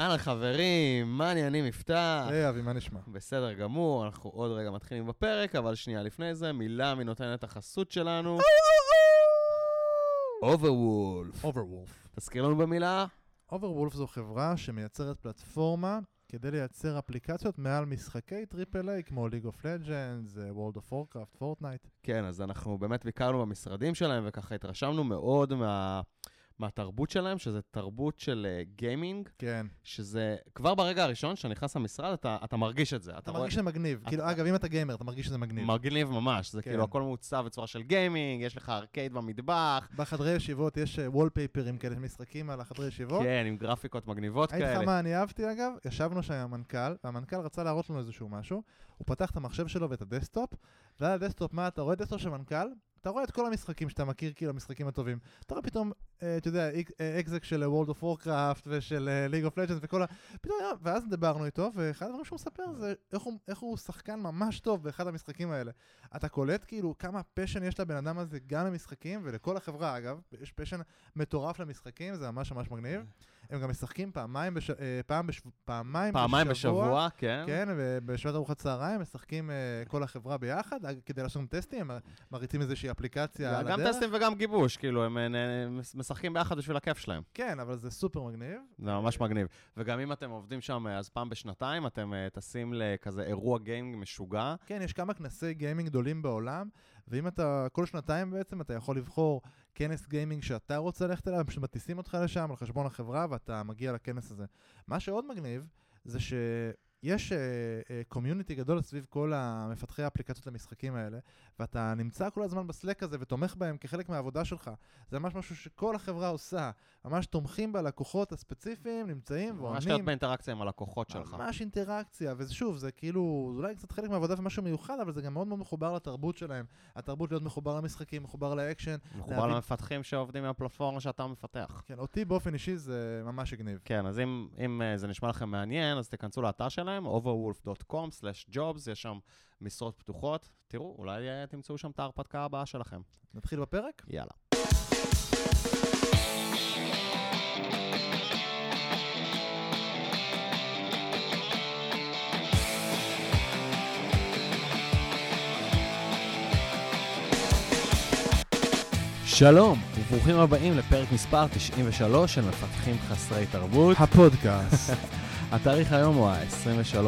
אהלן חברים, מה העניינים יפתח? היי אבי, מה נשמע? בסדר גמור, אנחנו עוד רגע מתחילים בפרק, אבל שנייה לפני זה, מילה מנותנת החסות שלנו. אוברוולף. אוברוולף. תזכיר לנו במילה? אוברוולף זו חברה שמייצרת פלטפורמה כדי לייצר אפליקציות מעל משחקי Triple A כמו League of Legends, World of Warcraft, פורטנייט. כן, אז אנחנו באמת ביקרנו במשרדים שלהם, וככה התרשמנו מאוד מה... מהתרבות שלהם, שזה תרבות של gaming, uh, כן. שזה כבר ברגע הראשון שאתה נכנס למשרד, אתה, אתה מרגיש את זה. אתה מרגיש שזה מגניב. כאילו, אתה- אגב, אם אתה gamer, אתה מרגיש שזה מגניב. מגניב ממש, זה כן. כאילו הכל מעוצב בצורה של gaming, יש לך ארקייד במטבח, בחדרי ישיבות יש wallpaperים כאלה, משחקים על החדרי ישיבות. כן, עם גרפיקות מגניבות אגיד לך כאלה. מה אני אהבתי אגב? ישבנו שם עם המנכ"ל, והמנכ"ל רצה להראות לנו איזשהו משהו, הוא פתח את המחשב שלו ואת ה desktop, ועל ה desktop, מה אתה רואה? desktop של מנכ"ל, אתה רואה את כל המשחקים שאתה מכיר, כאילו המשחקים הטובים. אתה רואה פתאום, אה, אתה יודע, אקזק של World of Warcraft ושל אה, League of Legends וכל ה... פתאום, ואז דיברנו איתו, ואחד הדברים שהוא מספר זה איך הוא, איך הוא שחקן ממש טוב באחד המשחקים האלה. אתה קולט כאילו כמה פשן יש לבן אדם הזה גם למשחקים, ולכל החברה אגב, יש פשן מטורף למשחקים, זה ממש ממש מגניב. הם גם משחקים פעמיים, בש... אה, פעם בש... פעמיים, פעמיים בשבוע, כן. כן, ובשעת ארוחת צהריים משחקים אה, כל החברה ביחד, אה, כדי לעשות טסטים, הם מריצים איזושהי אפליקציה על גם הדרך. טסטים וגם גיבוש, כאילו, הם אה, משחקים ביחד בשביל הכיף שלהם. כן, אבל זה סופר מגניב. זה ממש מגניב. וגם אם אתם עובדים שם, אז פעם בשנתיים אתם טסים לכזה אירוע gaming משוגע. כן, יש כמה כנסי gaming גדולים בעולם, ואם אתה, כל שנתיים בעצם, אתה יכול לבחור כנס gaming שאתה רוצה ללכת אליו, פשוט מטיסים אותך לשם על חשבון החברה, ואתה מגיע לכנס הזה. מה שעוד מגניב, זה שיש community גדול סביב כל המפתחי האפליקציות למשחקים האלה, ואתה נמצא כל הזמן ב Slack הזה ותומך בהם כחלק מהעבודה שלך. זה ממש משהו שכל החברה עושה. ממש תומכים בלקוחות הספציפיים, נמצאים ממש ועונים. להיות באינטראקציה עם הלקוחות שלך. ממש אינטראקציה, ושוב, זה כאילו, זה אולי קצת חלק מהעבודה ומשהו מיוחד, אבל זה גם מאוד מאוד מחובר לתרבות שלהם. התרבות להיות מחובר למשחקים, מחובר לאקשן. מחובר להביא- למפתחים שעובדים עם הפלטפורמה שאתה מפתח. כן, אותי באופן אישי זה ממש הגניב. כן, אז אם, אם אה, זה נשמע לכם מעניין, אז תיכנסו לאתר שלהם, overwolf.com/jobs, יש שם משרות פתוחות. תראו, אולי אה, תמצאו שם את ההרפתקה הבאה שלכם. נתחיל בפרק? יאללה. שלום, וברוכים הבאים לפרק מספר 93 של מפתחים חסרי תרבות. הפודקאסט. התאריך היום הוא ה-23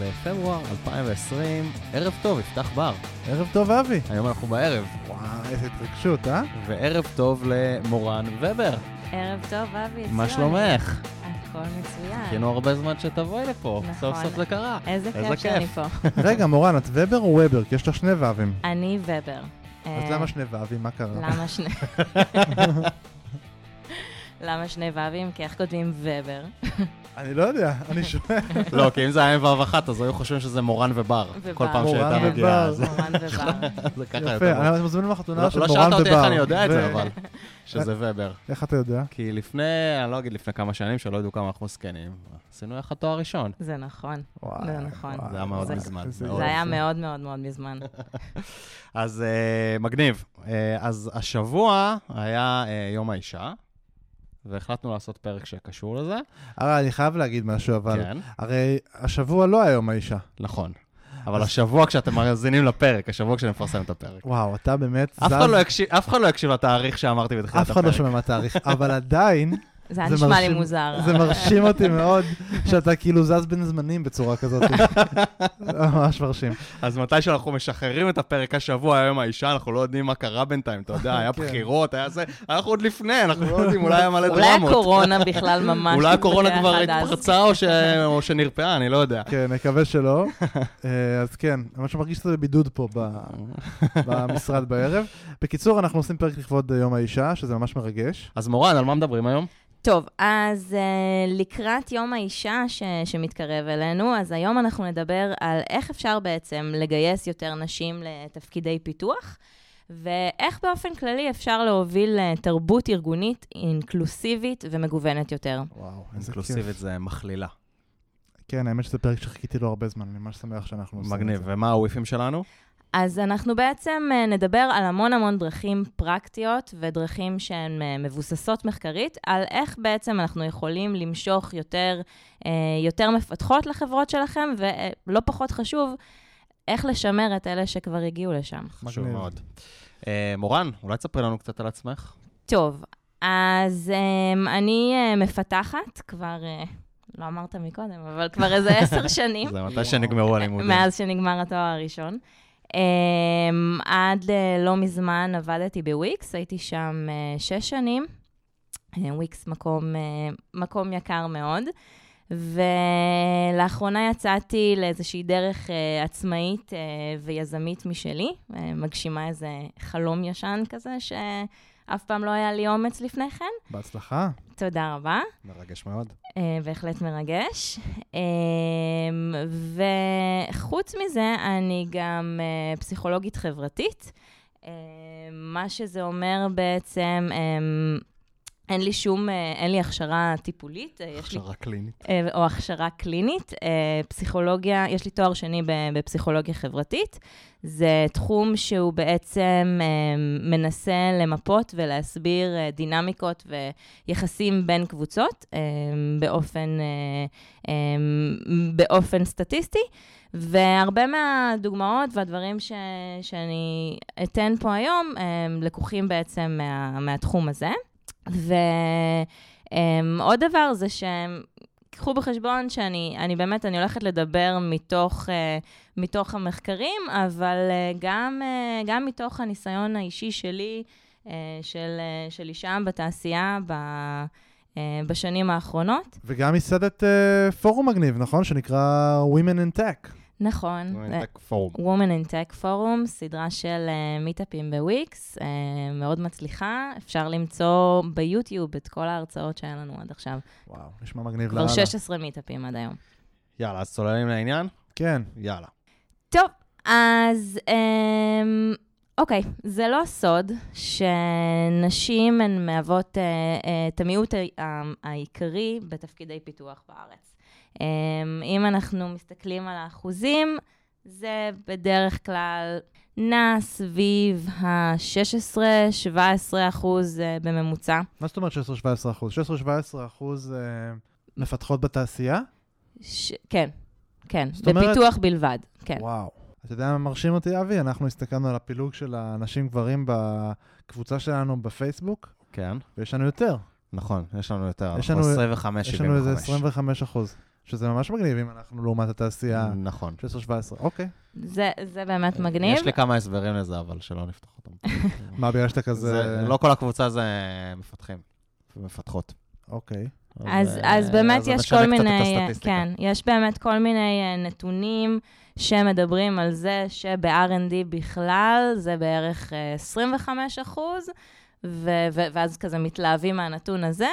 לפברואר 2020. ערב טוב, יפתח בר. ערב טוב, אבי. היום אנחנו בערב. וואו, איזה התרגשות, אה? וערב טוב למורן ובר. ערב טוב, אבי. מה. שלומך? הכל מצוין. חיכינו הרבה זמן שתבואי לפה. נכון. סוף סוף זה קרה. איזה איזה כיף שאני. פה. רגע, מורן, את ובר או ובר? כי יש לך שני ו"ים. אני ובר. אז אה, למה שני ו"ים? מה קרה? למה שני... למה שני ו"ים? כי איך כותבים ובר? אני לא יודע, אני שומע. לא, כי אם זה היה עם ו' אחת, אז היו חושבים שזה מורן ובר. כל פעם שהייתה מגיעה. מורן ובר. זה ככה יפה, יותר. אנחנו מזמינים לך חתונה לא של לא מורן ובר. שאלת אותי איך אני יודע את זה, אבל. שזה ובר. איך אתה יודע? כי לפני, אני לא אגיד לפני כמה שנים, שלא ידעו כמה אנחנו זקנים, עשינו יחד תואר ראשון. זה נכון. זה נכון. זה היה מאוד מזמן. זה היה. מאוד מאוד מאוד מזמן. אז אה, מגניב. אה, אז השבוע היה אה, יום האישה, והחלטנו לעשות פרק שקשור לזה. הרי אני חייב להגיד משהו, אבל כן, הרי השבוע לא היה יום האישה. נכון. אבל השבוע כשאתם מאזינים לפרק, השבוע כשנפרסם את הפרק. וואו, אתה באמת אף אחד לא יקשיב- אף לא לתאריך שאמרתי בתחילת אף הפרק. אחד לא שומע מה התאריך, אבל עדיין, זה היה זה נשמע לי מוזר. זה מרשים אותי מאוד שאתה כאילו זז בין זמנים בצורה כזאת. ממש מרשים. אז מתי שאנחנו משחררים את הפרק השבוע, היום האישה, אנחנו לא יודעים מה קרה בינתיים, אתה יודע, היה כן. בחירות, היה זה, אנחנו עוד לפני, אנחנו לא יודעים, אולי היה מלא אולי דרמות. הקורונה בכלל ממש אולי הקורונה כבר. התפרצה או ש- או שנרפאה, אני לא יודע. כן, נקווה שלא. אה, אז כן, אני ממש מרגיש קצת בבידוד פה ב- במשרד בערב. בקיצור, אנחנו עושים פרק לכבוד יום האישה, שזה ממש מרגש. אז מורן, על מה מדברים היום? טוב, אז uh, לקראת יום האישה ש- שמתקרב אלינו, אז היום אנחנו נדבר על איך אפשר בעצם לגייס יותר נשים לתפקידי פיתוח, ואיך באופן כללי אפשר להוביל uh, תרבות ארגונית אינקלוסיבית ומגוונת יותר. וואו, איזה כיף. אינקלוסיבית זה מכלילה. כן, האמת שזה פרק שחיכיתי לו הרבה זמן, אני ממש שמח שאנחנו עושים את מגניב. זה. ומה הוויפים שלנו? אז אנחנו בעצם אה, נדבר על המון המון דרכים פרקטיות ודרכים שהן אה, מבוססות מחקרית, על איך בעצם אנחנו יכולים למשוך יותר, אה, יותר מפתחות לחברות שלכם, ולא פחות חשוב, איך לשמר את אלה שכבר הגיעו לשם. חשוב. מאוד. אה, מורן, אולי תספרי לנו קצת על עצמך? טוב, אז um, אני uh, מפתחת כבר, uh, לא אמרת מקודם, אבל כבר איזה עשר שנים, זה מתי שנגמרו הלימודים. מאז שנגמר התואר הראשון. Um, עד uh, לא מזמן עבדתי בוויקס, הייתי שם uh, שש שנים. Uh, וויקס מקום, uh, מקום יקר מאוד. ולאחרונה יצאתי לאיזושהי דרך uh, עצמאית uh, ויזמית משלי, uh, מגשימה איזה חלום ישן כזה, שאף פעם לא היה לי אומץ לפני כן. בהצלחה. תודה רבה. מרגש מאוד. Uh, בהחלט מרגש. Uh, וחוץ מזה, אני גם uh, פסיכולוגית חברתית. Uh, מה שזה אומר בעצם, um, אין לי שום, uh, אין לי הכשרה טיפולית. uh, יש לי הכשרה קלינית. אה, או הכשרה קלינית. אה, פסיכולוגיה, יש לי תואר שני בפסיכולוגיה חברתית. זה תחום שהוא בעצם אה, מנסה למפות ולהסביר אה, דינמיקות ויחסים בין קבוצות אה, באופן, אה, אה, באופן סטטיסטי. והרבה מהדוגמאות והדברים ש, שאני אתן פה היום הם לקוחים בעצם מה, מהתחום הזה. ועוד דבר זה שהם, קחו בחשבון שאני אני באמת, אני הולכת לדבר מתוך, uh, מתוך המחקרים, אבל uh, גם, uh, גם מתוך הניסיון האישי שלי, uh, של, uh, של אישה בתעשייה ב, uh, בשנים האחרונות. וגם ייסדת אה, פורום מגניב, נכון? שנקרא Women in Tech. נכון. Woman in Tech Forum, סדרה של מיטאפים בוויקס, uh, מאוד מצליחה. אפשר למצוא ביוטיוב את כל ההרצאות שהיה לנו עד עכשיו. וואו, נשמע מגניב כבר לאללה. 16 מיטאפים עד היום. יאללה, אז צוללים לעניין? כן. יאללה. טוב, אז אמ, אוקיי, זה לא סוד שנשים הן מהוות אה, אה, את המיעוט העיקרי בתפקידי פיתוח בארץ. אמ, אם אנחנו מסתכלים על האחוזים, זה בדרך כלל נע סביב ה-16-17 אחוז אה, בממוצע. מה זאת אומרת 16-17 אחוז? 16-17 אחוז אה, מפתחות בתעשייה? ש... כן, כן, אומרת- בפיתוח בלבד, כן. וואו. אתה יודע מה מרשים אותי, אבי? אנחנו הסתכלנו על הפילוג של הנשים גברים בקבוצה שלנו בפייסבוק, כן, ויש לנו יותר. נכון, יש לנו יותר. יש לנו- 25, יש לנו איזה 75. 25 אחוז, שזה ממש מגניב אם אנחנו לעומת התעשייה נכון. 16-17. אוקיי. זה, זה באמת מגניב. יש לי כמה הסברים לזה, אבל שלא נפתח אותם. מה, בגלל שאתה כזה... זה- לא כל הקבוצה זה מפתחים ומפתחות. אוקיי. אז, אה, אז באמת זה יש כל מיני. כן, יש באמת כל מיני אה, נתונים שמדברים על זה שב-R&D בכלל זה בערך אה, 25 אחוז, ו- ו- ואז כזה מתלהבים מהנתון הזה, אה,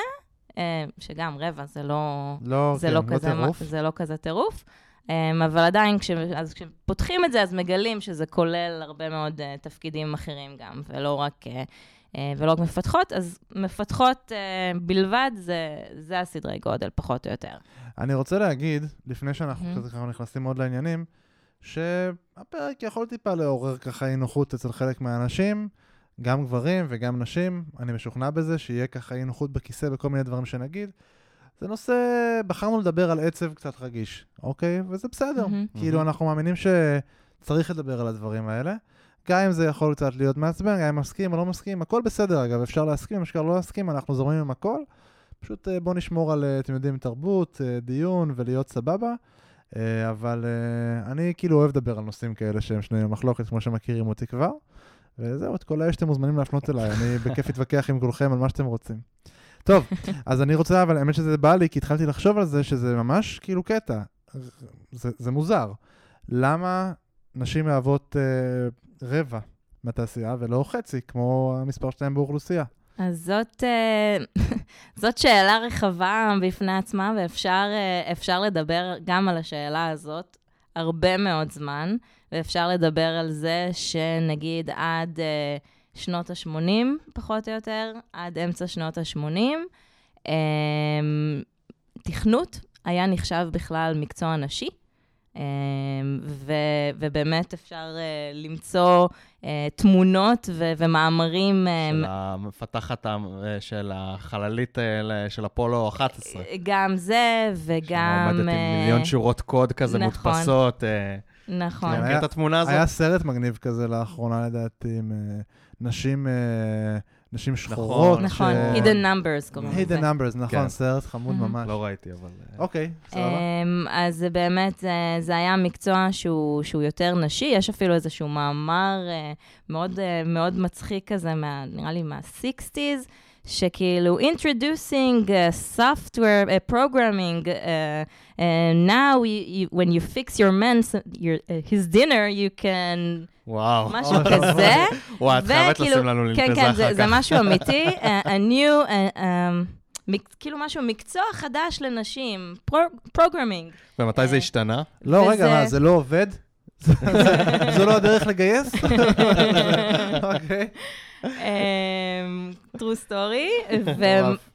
שגם רבע זה לא, לא, זה כן, לא, כזה, מה- טירוף. זה לא כזה טירוף. Um, אבל עדיין, כש, אז כשפותחים את זה, אז מגלים שזה כולל הרבה מאוד uh, תפקידים אחרים גם, ולא רק, uh, uh, ולא רק מפתחות. אז מפתחות uh, בלבד, זה, זה הסדרי גודל, פחות או יותר. אני רוצה להגיד, לפני שאנחנו. כזה ככה נכנסים עוד לעניינים, שהפרק יכול טיפה לעורר ככה אי נוחות אצל חלק מהאנשים, גם גברים וגם נשים. אני משוכנע בזה שיהיה ככה אי נוחות בכיסא בכל מיני דברים שנגיד. זה נושא, בחרנו לדבר על עצב קצת רגיש, אוקיי? וזה בסדר. מהמם. כאילו, אנחנו מאמינים שצריך לדבר על הדברים האלה. גם אם זה יכול קצת להיות מעצבן, גם אם מסכים או לא מסכים, הכל בסדר אגב, אפשר להסכים, אפשר לא להסכים, אנחנו זורמים עם הכל. פשוט אה, בואו נשמור על, אה, אתם יודעים, תרבות, אה, דיון ולהיות סבבה. אבל אני כאילו אוהב לדבר על נושאים כאלה שהם שנויים במחלוקת, כמו שמכירים אותי כבר. וזהו, את כל האש שאתם מוזמנים להפנות אליי, אני בכיף אתווכח עם כולכם על מה שאתם רוצים. טוב, אז אני רוצה, אבל האמת שזה בא לי, כי התחלתי לחשוב על זה, שזה ממש כאילו קטע. זה, זה מוזר. למה נשים מהוות אה, רבע מהתעשייה ולא חצי, כמו המספר שלהם באוכלוסייה? אז זאת, אה, זאת שאלה רחבה בפני עצמה, ואפשר אה, לדבר גם על השאלה הזאת הרבה מאוד זמן, ואפשר לדבר על זה שנגיד עד אה, שנות ה-80, פחות או יותר, עד אמצע שנות ה-80, תכנות היה נחשב בכלל מקצוע נשי. אה, ו, ובאמת אפשר אה, למצוא אה, תמונות ו, ומאמרים. אה, של המפתחת של החללית אה, של אפולו 11. גם זה, וגם... שעומדת עם מיליון שורות קוד כזה נכון. מודפסות. נכון. אתה היה- מכיר את התמונה הזאת? היה סרט מגניב כזה לאחרונה, לדעתי, עם אה, נשים, אה, נשים שחורות. נכון, ש- hidden numbers קוראים לזה. hidden numbers, נכון, כן. סרט חמוד מהמם. ממש. לא ראיתי, אבל... אה, אוקיי, סבבה. אמ, אז באמת, זה, זה היה מקצוע שהוא, שהוא יותר נשי, יש אפילו איזשהו מאמר מאוד, מאוד מצחיק כזה, מה, נראה לי מה-60's, שכאילו, introducing uh, software uh, programming, uh, uh, now you, you, when you fix your man's, your, uh, his dinner, you can, וואו. משהו אוי, כזה. וואי, את חייבת לשים לנו לינק כן, כן, אחר זה, זה כך. משהו אמיתי, a, a new, uh, um, מק, כאילו משהו, מקצוע חדש לנשים, פרוגרמינג. ומתי זה אה, השתנה? לא, רגע, מה, זה לא עובד? זה- זה- זו לא הדרך לגייס? אוקיי. אמ, true story.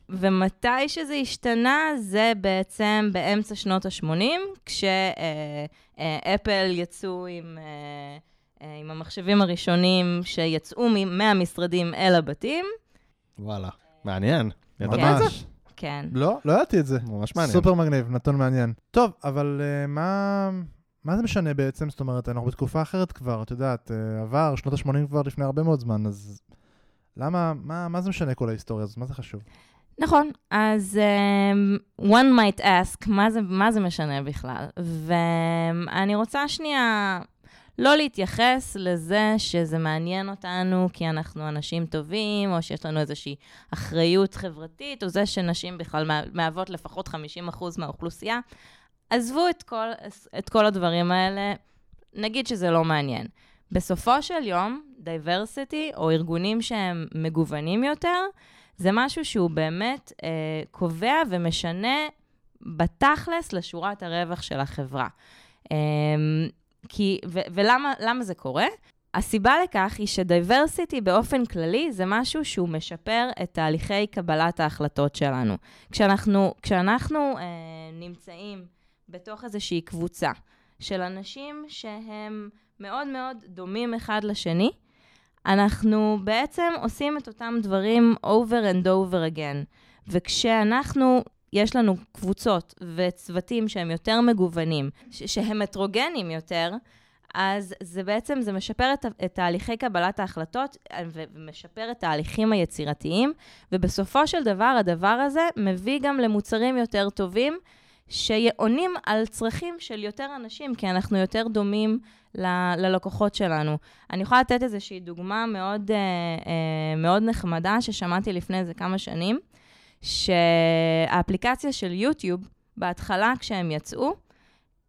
ומתי שזה השתנה, זה בעצם באמצע שנות ה-80, כשאפל יצאו עם, אה, אה, עם המחשבים הראשונים שיצאו מ- מהמשרדים אל הבתים. וואלה, מעניין. ידעת כן. את זה? ממש. כן. לא, לא ידעתי את זה. ממש מעניין. סופר מגניב, נתון מעניין. טוב, אבל אה, מה... מה זה משנה בעצם? זאת אומרת, אנחנו בתקופה אחרת כבר, את יודעת, אה, עבר, שנות ה-80 כבר לפני הרבה מאוד זמן, אז למה, מה, מה זה משנה כל ההיסטוריה הזאת? מה זה חשוב? נכון, אז um, one might ask, מה זה, מה זה משנה בכלל? ואני רוצה שנייה לא להתייחס לזה שזה מעניין אותנו כי אנחנו אנשים טובים, או שיש לנו איזושהי אחריות חברתית, או זה שנשים בכלל מה- מהוות לפחות 50% מהאוכלוסייה. עזבו את כל, את כל הדברים האלה, נגיד שזה לא מעניין. בסופו של יום, diversity, או ארגונים שהם מגוונים יותר, זה משהו שהוא באמת אה, קובע ומשנה בתכלס לשורת הרווח של החברה. אה, כי, ו, ולמה למה זה קורה? הסיבה לכך היא ש diversity באופן כללי זה משהו שהוא משפר את תהליכי קבלת ההחלטות שלנו. כשאנחנו, כשאנחנו אה, נמצאים בתוך איזושהי קבוצה של אנשים שהם מאוד מאוד דומים אחד לשני, אנחנו בעצם עושים את אותם דברים over and over again. וכשאנחנו, יש לנו קבוצות וצוותים שהם יותר מגוונים, שהם הטרוגנים יותר, אז זה בעצם, זה משפר את, את תהליכי קבלת ההחלטות אה, ומשפר את התהליכים היצירתיים, ובסופו של דבר, הדבר הזה מביא גם למוצרים יותר טובים, שעונים על צרכים של יותר אנשים, כי אנחנו יותר דומים ל- ללקוחות שלנו. אני יכולה לתת איזושהי דוגמה מאוד, אה, אה, מאוד נחמדה ששמעתי לפני איזה כמה שנים, שהאפליקציה של יוטיוב, בהתחלה כשהם יצאו,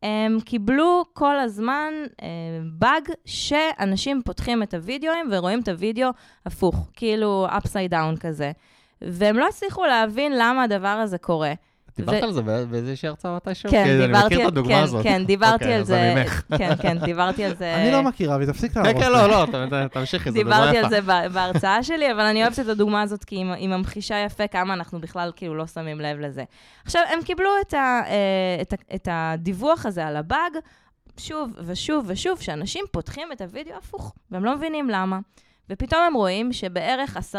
הם קיבלו כל הזמן אה, באג שאנשים פותחים את הוידאוים ורואים את הוידאו הפוך, כאילו upside down כזה. והם לא הצליחו להבין למה הדבר הזה קורה. דיברת על זה בא- באיזושהי הרצאה מתישהו? כן, אני דיברתי מכיר את על, הדוגמה כן, הזאת. כן, דיברתי אוקיי, על זה, אני. כן, כן, דיברתי על זה. אני לא מכירה, ותפסיק להרוס כן. כן, לא, לא, תמשיכי, זו דוגמה דיברתי יפה. על זה ב- בהרצאה שלי, אבל אני אוהבת את הדוגמה הזאת כי היא ממחישה יפה כמה אנחנו בכלל כאילו לא שמים לב לזה. עכשיו, הם קיבלו את, אה, את הדיווח הזה על הבאג, שוב ושוב ושוב, שאנשים פותחים את הוידאו הפוך, והם לא מבינים למה. ופתאום הם רואים שבערך 10%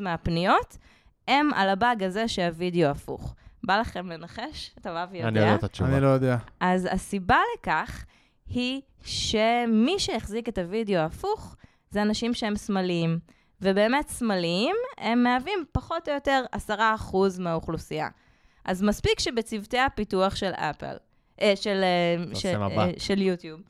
מהפניות הם על הבאג הזה שהוידאו הפוך. בא לכם לנחש? אתה אבי יודע? אני יודע את התשובה. אני לא יודע. אז הסיבה לכך היא שמי שהחזיק את הוידאו ההפוך זה אנשים שהם שמאליים. ובאמת שמאליים, הם מהווים פחות או יותר 10% מהאוכלוסייה. אז מספיק שבצוותי הפיתוח של אפל, אה, של, אה, של, אה. של יוטיוב,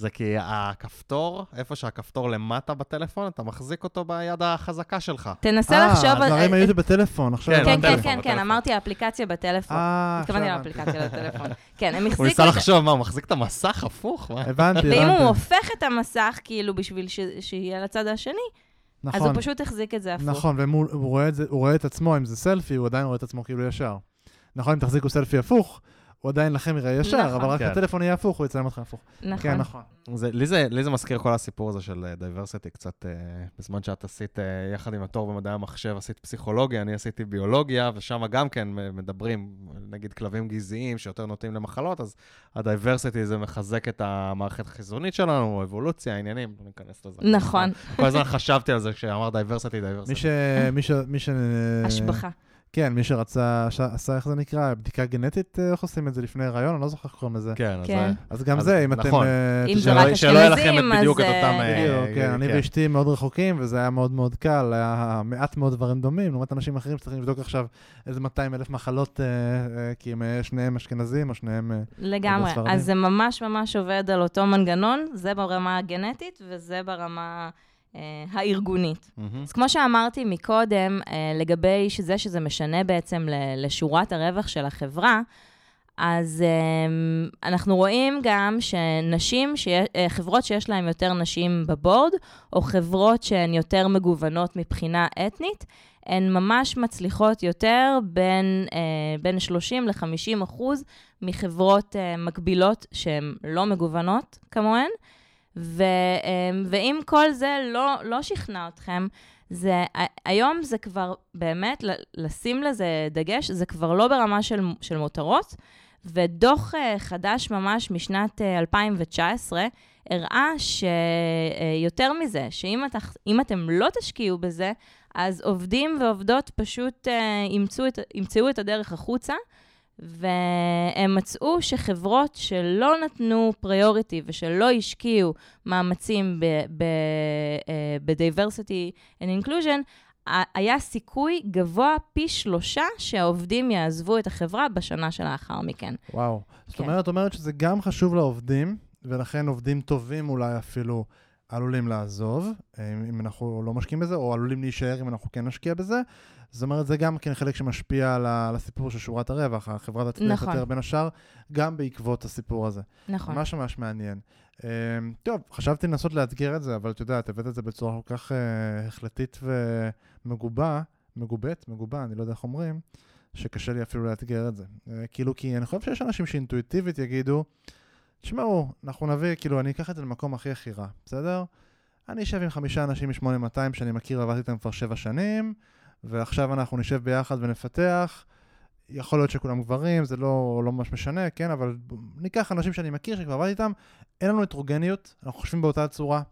זה כי הכפתור, איפה שהכפתור למטה בטלפון, אתה מחזיק אותו ביד החזקה שלך. תנסה לחשוב אה. הדברים אה, היו בטלפון, עכשיו כן, כן, הבנתי. כן, בטלפון, כן, כן, בטלפון. אמרתי האפליקציה בטלפון. אה, עכשיו התכוונתי הבנתי. לאפליקציה לטלפון. כן, הם הוא החזיקו... ניסה את- לחשוב, מה, הוא מחזיק את המסך הפוך? מה? הבנתי, ואם הוא הבנתי. הופך את המסך, כאילו, בשביל ש- שיהיה לצד השני, אז הוא נכון, פשוט החזיק את זה הפוך. נכון, ואם הוא הוא רואה את זה- הוא רואה את עצמו, אם זה סלפי, הוא עדיין רואה את עצמו כאילו ישר. נכון, אם תחזיקו סלפי הפוך, הוא עדיין לכם יראה ישר, נכון. אבל רק כן. הטלפון יהיה הפוך, הוא יצלם אתכם הפוך. נכון. כן, נכון. זה, לי, זה, לי זה מזכיר כל הסיפור הזה של diversity, קצת אה, בזמן שאת עשית, אה, יחד עם התואר במדעי המחשב, עשית פסיכולוגיה, אני עשיתי ביולוגיה, ושם גם כן מדברים, נגיד כלבים גזעיים שיותר נוטים למחלות, אז ה-diversity זה מחזק את המערכת החיזונית שלנו, אבולוציה, עניינים, לא ניכנס לזה. נכון. כל הזמן חשבתי על זה כשאמר. מי ש... מי ש... מי ש... השבחה. כן, מי שרצה, ש- עשה, איך זה נקרא, בדיקה גנטית, אה, איך עושים את זה לפני הריון? אני לא זוכר איך קוראים לזה. כן, אז כן. זה... אז גם אז זה, אם אתם... נכון. אה, אם זה רק שלא יהיה לכם אשכנזים, את- בדיוק אז, את אותם... אה, אה, בדיוק, כן, אני כן. ואשתי מאוד רחוקים, וזה היה מאוד מאוד קל, היה מעט מאוד דברים דומים, לעומת אנשים אחרים שצריכים לבדוק עכשיו איזה 200 אלף מחלות, אה, אה, כי הם שניהם אשכנזים או שניהם... אה, לגמרי. אז זה ממש ממש עובד על אותו מנגנון, זה ברמה הגנטית וזה ברמה הארגונית. מהמם. אז כמו שאמרתי מקודם, אה, לגבי זה שזה משנה בעצם ל- לשורת הרווח של החברה, אז אה, אנחנו רואים גם שנשים, שיה- אה, חברות שיש להן יותר נשים בבורד, או חברות שהן יותר מגוונות מבחינה אתנית, הן ממש מצליחות יותר בין, אה, בין 30 ל-50 אחוז מחברות אה, מקבילות שהן לא מגוונות כמוהן. ו, אה, ואם כל זה לא, לא שכנע אתכם, זה, היום זה כבר באמת, לשים לזה דגש, זה כבר לא ברמה של, של מותרות, ודוח אה, חדש ממש משנת אה, 2019 הראה שיותר מזה, שאם את, אתם לא תשקיעו בזה, אז עובדים ועובדות פשוט אה, ימצאו, את, ימצאו את הדרך החוצה, והם מצאו שחברות שלא נתנו פריוריטי ושלא השקיעו מאמצים אה, ב-diversity and inclusion, היה סיכוי גבוה פי שלושה שהעובדים יעזבו את החברה בשנה שלאחר מכן. וואו. זאת כן. אומרת, אומרת שזה גם חשוב לעובדים, ולכן עובדים טובים אולי אפילו עלולים לעזוב, אה, אם אנחנו לא משקיעים בזה, או עלולים להישאר אם אנחנו כן נשקיע בזה. זאת אומרת, זה גם כן חלק שמשפיע על הסיפור של שורת הרווח. החברה תצליח נכון. יותר בין השאר, גם בעקבות הסיפור הזה. נכון. ממש ממש מעניין. Um, טוב, חשבתי לנסות לאתגר את זה, אבל את יודעת, הבאת את זה בצורה כל כך uh, החלטית ומגובה, מגובית, מגובה, אני לא יודע איך אומרים, שקשה לי אפילו לאתגר את זה. Uh, כאילו, כי אני חושב שיש אנשים שאינטואיטיבית יגידו, תשמעו, אנחנו נביא, כאילו, אני אקח את זה למקום הכי הכי רע, בסדר? אני אשב עם חמישה אנשים מ-8200 שאני מכיר ועבדתי איתם כבר שבע שנים, ועכשיו אנחנו נשב ביחד ונפתח. יכול להיות שכולם גברים, זה לא, לא ממש משנה, כן, אבל ניקח אנשים שאני מכיר, שכבר עבדתי איתם, אין לנו הטרוגניות, אנחנו חושבים באותה צורה,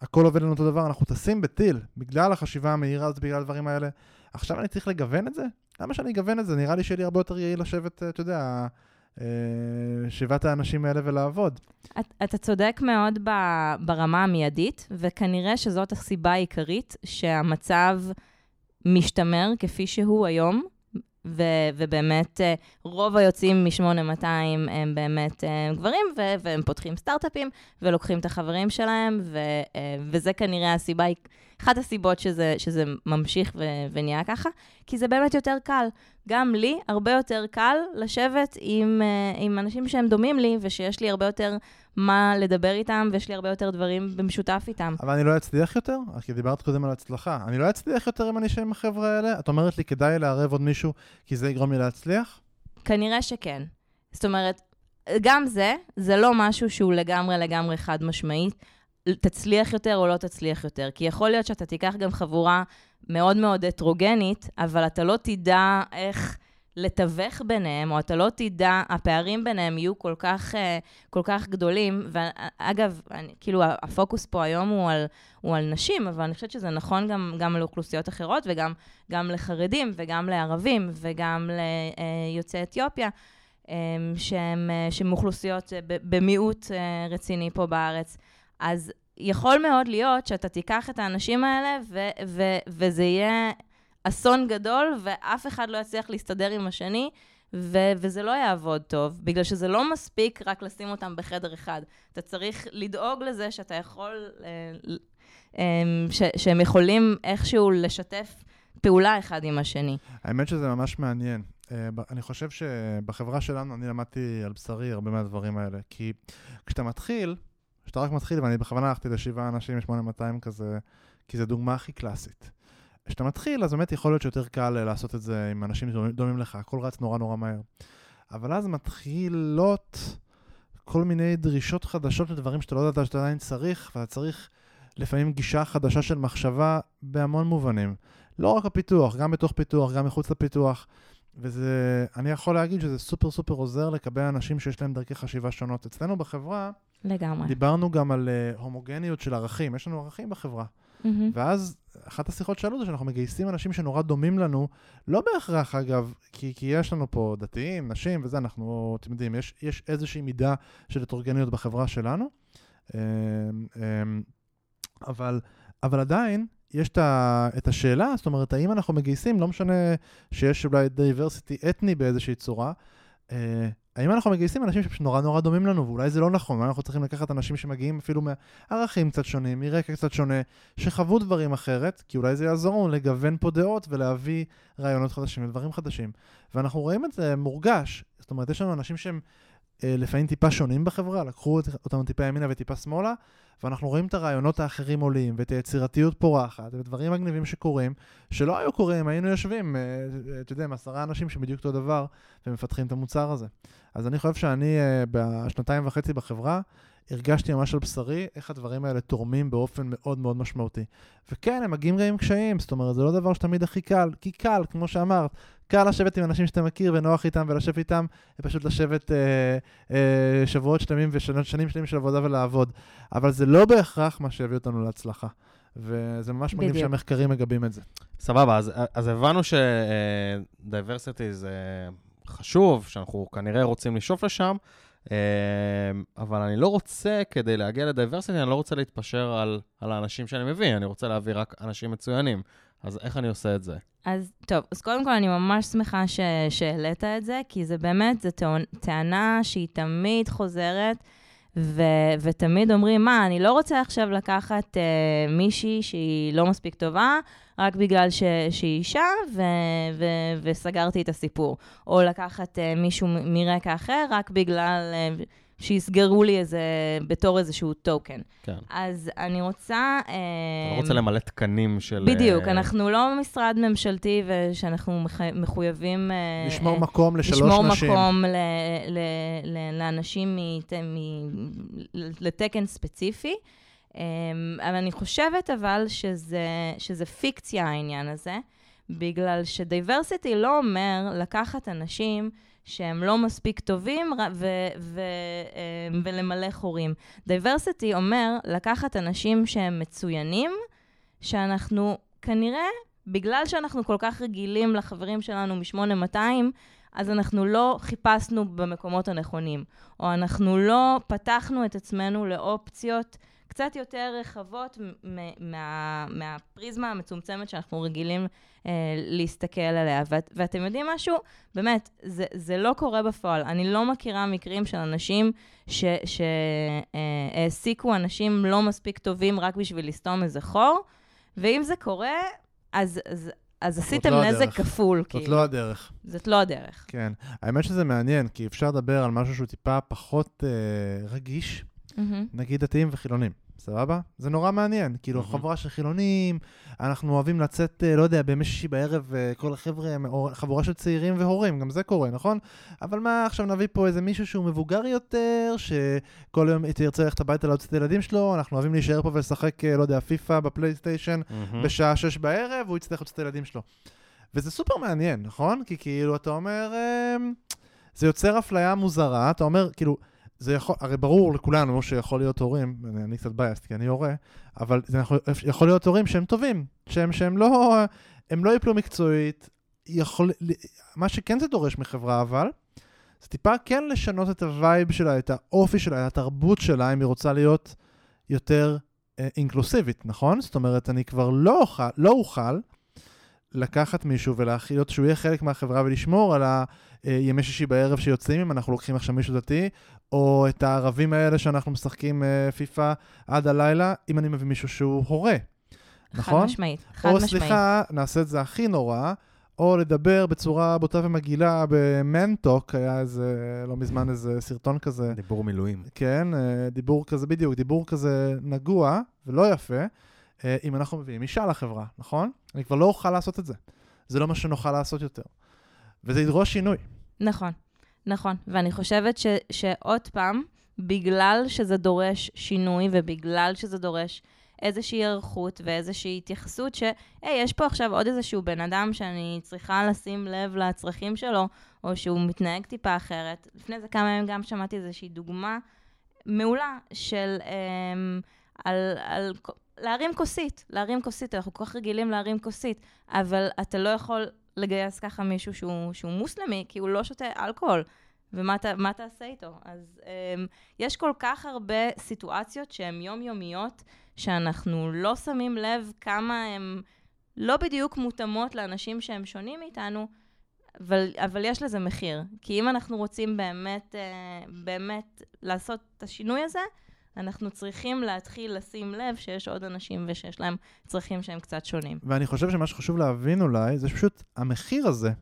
הכל עובד לנו אותו דבר, אנחנו טסים בטיל, בגלל החשיבה המהירה הזאת, בגלל הדברים האלה. עכשיו אני צריך לגוון את זה? למה שאני אגוון את זה? נראה לי שיהיה לי הרבה יותר יעיל לשבת, אה, אתה יודע, אה, שבעת האנשים האלה ולעבוד. את, אתה צודק מאוד ברמה המיידית, וכנראה שזאת הסיבה העיקרית שהמצב משתמר כפי שהוא היום, ו, ובאמת אה, רוב היוצאים מ-8200 הם באמת אה, גברים, ו, והם פותחים סטארט-אפים ולוקחים את החברים שלהם, ו, אה, וזה כנראה הסיבה, אחת הסיבות שזה, שזה ממשיך ו, ונהיה ככה, כי זה באמת יותר קל. גם לי הרבה יותר קל לשבת עם, אה, עם אנשים שהם דומים לי, ושיש לי הרבה יותר מה לדבר איתם, ויש לי הרבה יותר דברים במשותף איתם. אבל אני לא אצליח יותר? כי דיברת קודם על הצלחה. אני לא אצליח יותר אם אני אשב עם החבר'ה האלה? את אומרת לי, כדאי לערב עוד מישהו, כי זה יגרום לי להצליח? כנראה שכן. זאת אומרת, גם זה, זה לא משהו שהוא לגמרי לגמרי חד משמעית. תצליח יותר או לא תצליח יותר. כי יכול להיות שאתה תיקח גם חבורה מאוד מאוד הטרוגנית, אבל אתה לא תדע איך לתווך ביניהם, או אתה לא תדע, הפערים ביניהם יהיו כל כך, אה, כל כך גדולים. ואגב, אני, כאילו, הפוקוס פה היום הוא על, הוא על נשים, אבל אני חושבת שזה נכון גם, גם לאוכלוסיות אחרות, וגם גם לחרדים, וגם לערבים, וגם ליוצאי אתיופיה. אה, שהם, אה, שהם אוכלוסיות אה, במיעוט אה, רציני פה בארץ. אז יכול מאוד להיות שאתה תיקח את האנשים האלה ו- ו- וזה יהיה אסון גדול, ואף אחד לא יצליח להסתדר עם השני, ו- וזה לא יעבוד טוב, בגלל שזה לא מספיק רק לשים אותם בחדר אחד. אתה צריך לדאוג לזה שאתה יכול, אה, אה, ש- שהם יכולים איכשהו לשתף פעולה אחד עם השני. האמת שזה ממש מעניין. Uh, אני חושב שבחברה שלנו, אני למדתי על בשרי הרבה מהדברים האלה. כי כשאתה מתחיל, כשאתה רק מתחיל, ואני בכוונה הלכתי לשבעה אנשים מ-8200 כזה, כי זו דוגמה הכי קלאסית. כשאתה מתחיל, אז באמת יכול להיות שיותר קל אה, לעשות את זה עם אנשים דומים, דומים לך, הכל רץ נורא נורא מהר. אבל אז מתחילות כל מיני דרישות חדשות לדברים שאתה לא יודעת שאתה עדיין צריך, ואתה צריך לפעמים גישה חדשה של מחשבה בהמון מובנים. לא רק הפיתוח, גם בתוך פיתוח, גם מחוץ לפיתוח. וזה, אני יכול להגיד שזה סופר סופר עוזר לקבל אנשים שיש להם דרכי חשיבה שונות. אצלנו בחברה, לגמרי. דיברנו גם על uh, הומוגניות של ערכים, יש לנו ערכים בחברה. מהמם. ואז אחת השיחות שעלו זה שאנחנו מגייסים אנשים שנורא דומים לנו, לא בהכרח אגב, כי, כי יש לנו פה דתיים, נשים וזה, אנחנו, אתם יודעים, יש, יש איזושהי מידה של הטרוגניות בחברה שלנו, אמ, אמ, אבל, אבל עדיין יש את, ה, את השאלה, זאת אומרת, האם אנחנו מגייסים, לא משנה שיש אולי דייברסיטי אתני באיזושהי צורה, אה, האם אנחנו מגייסים אנשים שנורא נורא דומים לנו, ואולי זה לא נכון, אנחנו צריכים לקחת אנשים שמגיעים אפילו מערכים קצת שונים, מרקע קצת שונה, שחוו דברים אחרת, כי אולי זה יעזור לנו לגוון פה דעות ולהביא רעיונות חדשים ודברים חדשים. ואנחנו רואים את זה מורגש, זאת אומרת, יש לנו אנשים שהם אה, לפעמים טיפה שונים בחברה, לקחו אותנו טיפה ימינה וטיפה שמאלה, ואנחנו רואים את הרעיונות האחרים עולים, ואת היצירתיות פורחת, ודברים מגניבים שקורים, שלא היו קורים היינו יושבים, אה, אה, אתה יודע, עם עשרה אנשים שבדיוק אותו דבר, ומפתחים את המוצר הזה. אז אני חושב שאני אה, בשנתיים וחצי בחברה, הרגשתי ממש על בשרי איך הדברים האלה תורמים באופן מאוד מאוד משמעותי. וכן, הם מגיעים גם עם קשיים, זאת אומרת, זה לא דבר שתמיד הכי קל, כי קל, כמו שאמרת, קל לשבת עם אנשים שאתה מכיר ונוח איתם ולשבת איתם, ופשוט לשבת אה, אה, שבועות שלמים ושנים שלמים של עבודה ולעבוד. אבל זה לא בהכרח מה שיביא אותנו להצלחה. וזה ממש מגניב. שהמחקרים מגבים את זה. סבבה, אז, אז הבנו שדייברסיטי זה חשוב, שאנחנו כנראה רוצים לשאוף לשם, אה, אבל אני לא רוצה, כדי להגיע לדייברסיטי, אני לא רוצה להתפשר על, על האנשים שאני מביא, אני רוצה להביא רק אנשים מצוינים. אז איך אני עושה את זה? אז טוב, אז קודם כל אני ממש שמחה ש... שהעלית את זה, כי זה באמת, זו טענ- טענה שהיא תמיד חוזרת, ו... ותמיד אומרים, מה, אני לא רוצה עכשיו לקחת אה, מישהי שהיא לא מספיק טובה, רק בגלל ש... שהיא אישה, ו... ו... וסגרתי את הסיפור. או לקחת אה, מישהו מרקע אחר, רק בגלל אה, שיסגרו לי איזה, בתור איזשהו טוקן. כן. אז אני רוצה... אני אה, לא רוצה למלא תקנים של... בדיוק, אה, אנחנו לא משרד ממשלתי ושאנחנו מח- מחויבים... אה, לשמור אה, מקום לשלוש לשמור נשים. מקום ל- ל- ל- לאנשים מ- לתקן ספציפי. אבל אני חושבת אבל שזה, שזה פיקציה העניין הזה, בגלל ש diversity לא אומר לקחת אנשים שהם לא מספיק טובים ר- ו- ו- אמ, ולמלא חורים. diversity אומר לקחת אנשים שהם מצוינים, שאנחנו כנראה, בגלל שאנחנו כל כך רגילים לחברים שלנו מ-8200, אז אנחנו לא חיפשנו במקומות הנכונים, או אנחנו לא פתחנו את עצמנו לאופציות קצת יותר רחבות מה, מהפריזמה המצומצמת שאנחנו רגילים אה, להסתכל עליה. ואת, ואתם יודעים משהו? באמת, זה, זה לא קורה בפועל. אני לא מכירה מקרים של אנשים שהעסיקו אנשים לא מספיק טובים רק בשביל לסתום איזה חור, ואם זה קורה, אז, אז, אז עשיתם לא נזק הדרך. כפול, זאת כאילו. לא הדרך. זאת לא הדרך. כן. האמת שזה מעניין, כי אפשר לדבר על משהו שהוא טיפה פחות אה, רגיש, מהמם. נגיד דתיים וחילונים, סבבה? זה נורא מעניין. כאילו, מהמם. חבורה של חילונים, אנחנו אוהבים לצאת, אה, לא יודע, בימי שישי בערב, אה, כל החבר'ה, חבורה של צעירים והורים, גם זה קורה, נכון? אבל מה, עכשיו נביא פה איזה מישהו שהוא מבוגר יותר, שכל יום תרצה ללכת הביתה להוציא את הילדים שלו, אנחנו אוהבים להישאר פה ולשחק, אה, לא יודע, פיפא בפלייסטיישן, מהמם. בשעה שש בערב, והוא יצטרך להוציא את הילדים שלו. וזה סופר מעניין, נכון? כי כאילו, אתה אומר, אמ, זה יוצר אפליה מוזרה, אתה אומר, כאילו, זה יכול, הרי ברור לכולנו שיכול להיות הורים, אני, אני קצת biased כי אני הורה, אבל זה יכול, יכול להיות הורים שהם טובים, שהם, שהם לא, הם לא יפלו מקצועית, יכול, מה שכן זה דורש מחברה אבל, זה טיפה כן לשנות את ה vibe שלה, את האופי שלה, את התרבות שלה, אם היא רוצה להיות יותר אה, inclusiveית, נכון? זאת אומרת, אני כבר לא אוכל, לא אוכל לקחת מישהו ולהכיל שהוא יהיה חלק מהחברה ולשמור על הימי שישי בערב שיוצאים, אם אנחנו לוקחים עכשיו מישהו דתי, או את הערבים האלה שאנחנו משחקים אה, פיפא עד הלילה, אם אני מביא מישהו שהוא הורה, נכון? חד משמעית, חד או משמעית. סליחה, נעשה את זה הכי נורא, או לדבר בצורה בוטה ומגעילה במנטוק, היה איזה, לא מזמן איזה סרטון כזה, דיבור מילואים. כן, אה, דיבור כזה, בדיוק, דיבור כזה נגוע ולא יפה, אה, אם אנחנו מביאים אישה לחברה, נכון? אני כבר לא אוכל לעשות את זה. זה לא מה שנוכל לעשות יותר. וזה ידרוש שינוי. נכון, נכון. ואני חושבת ש, שעוד פעם, בגלל שזה דורש שינוי ובגלל שזה דורש איזושהי היערכות ואיזושהי התייחסות שהי, יש פה עכשיו עוד איזשהו בן אדם שאני צריכה לשים לב לצרכים שלו, או שהוא מתנהג טיפה אחרת. לפני זה כמה ימים גם שמעתי איזושהי דוגמה מעולה של... אמ, על, על להרים כוסית, להרים כוסית, אנחנו כל כך רגילים להרים כוסית, אבל אתה לא יכול לגייס ככה מישהו שהוא, שהוא מוסלמי, כי הוא לא שותה אלכוהול. ומה תעשה איתו? אז um, יש כל כך הרבה סיטואציות שהן יומיומיות, שאנחנו לא שמים לב כמה הן לא בדיוק מותאמות לאנשים שהם שונים מאיתנו, אבל, אבל יש לזה מחיר. כי אם אנחנו רוצים באמת, uh, באמת לעשות את השינוי הזה, אנחנו צריכים להתחיל לשים לב שיש עוד אנשים ושיש להם צרכים שהם קצת שונים. ואני חושב שמה שחשוב להבין אולי, זה פשוט המחיר הזה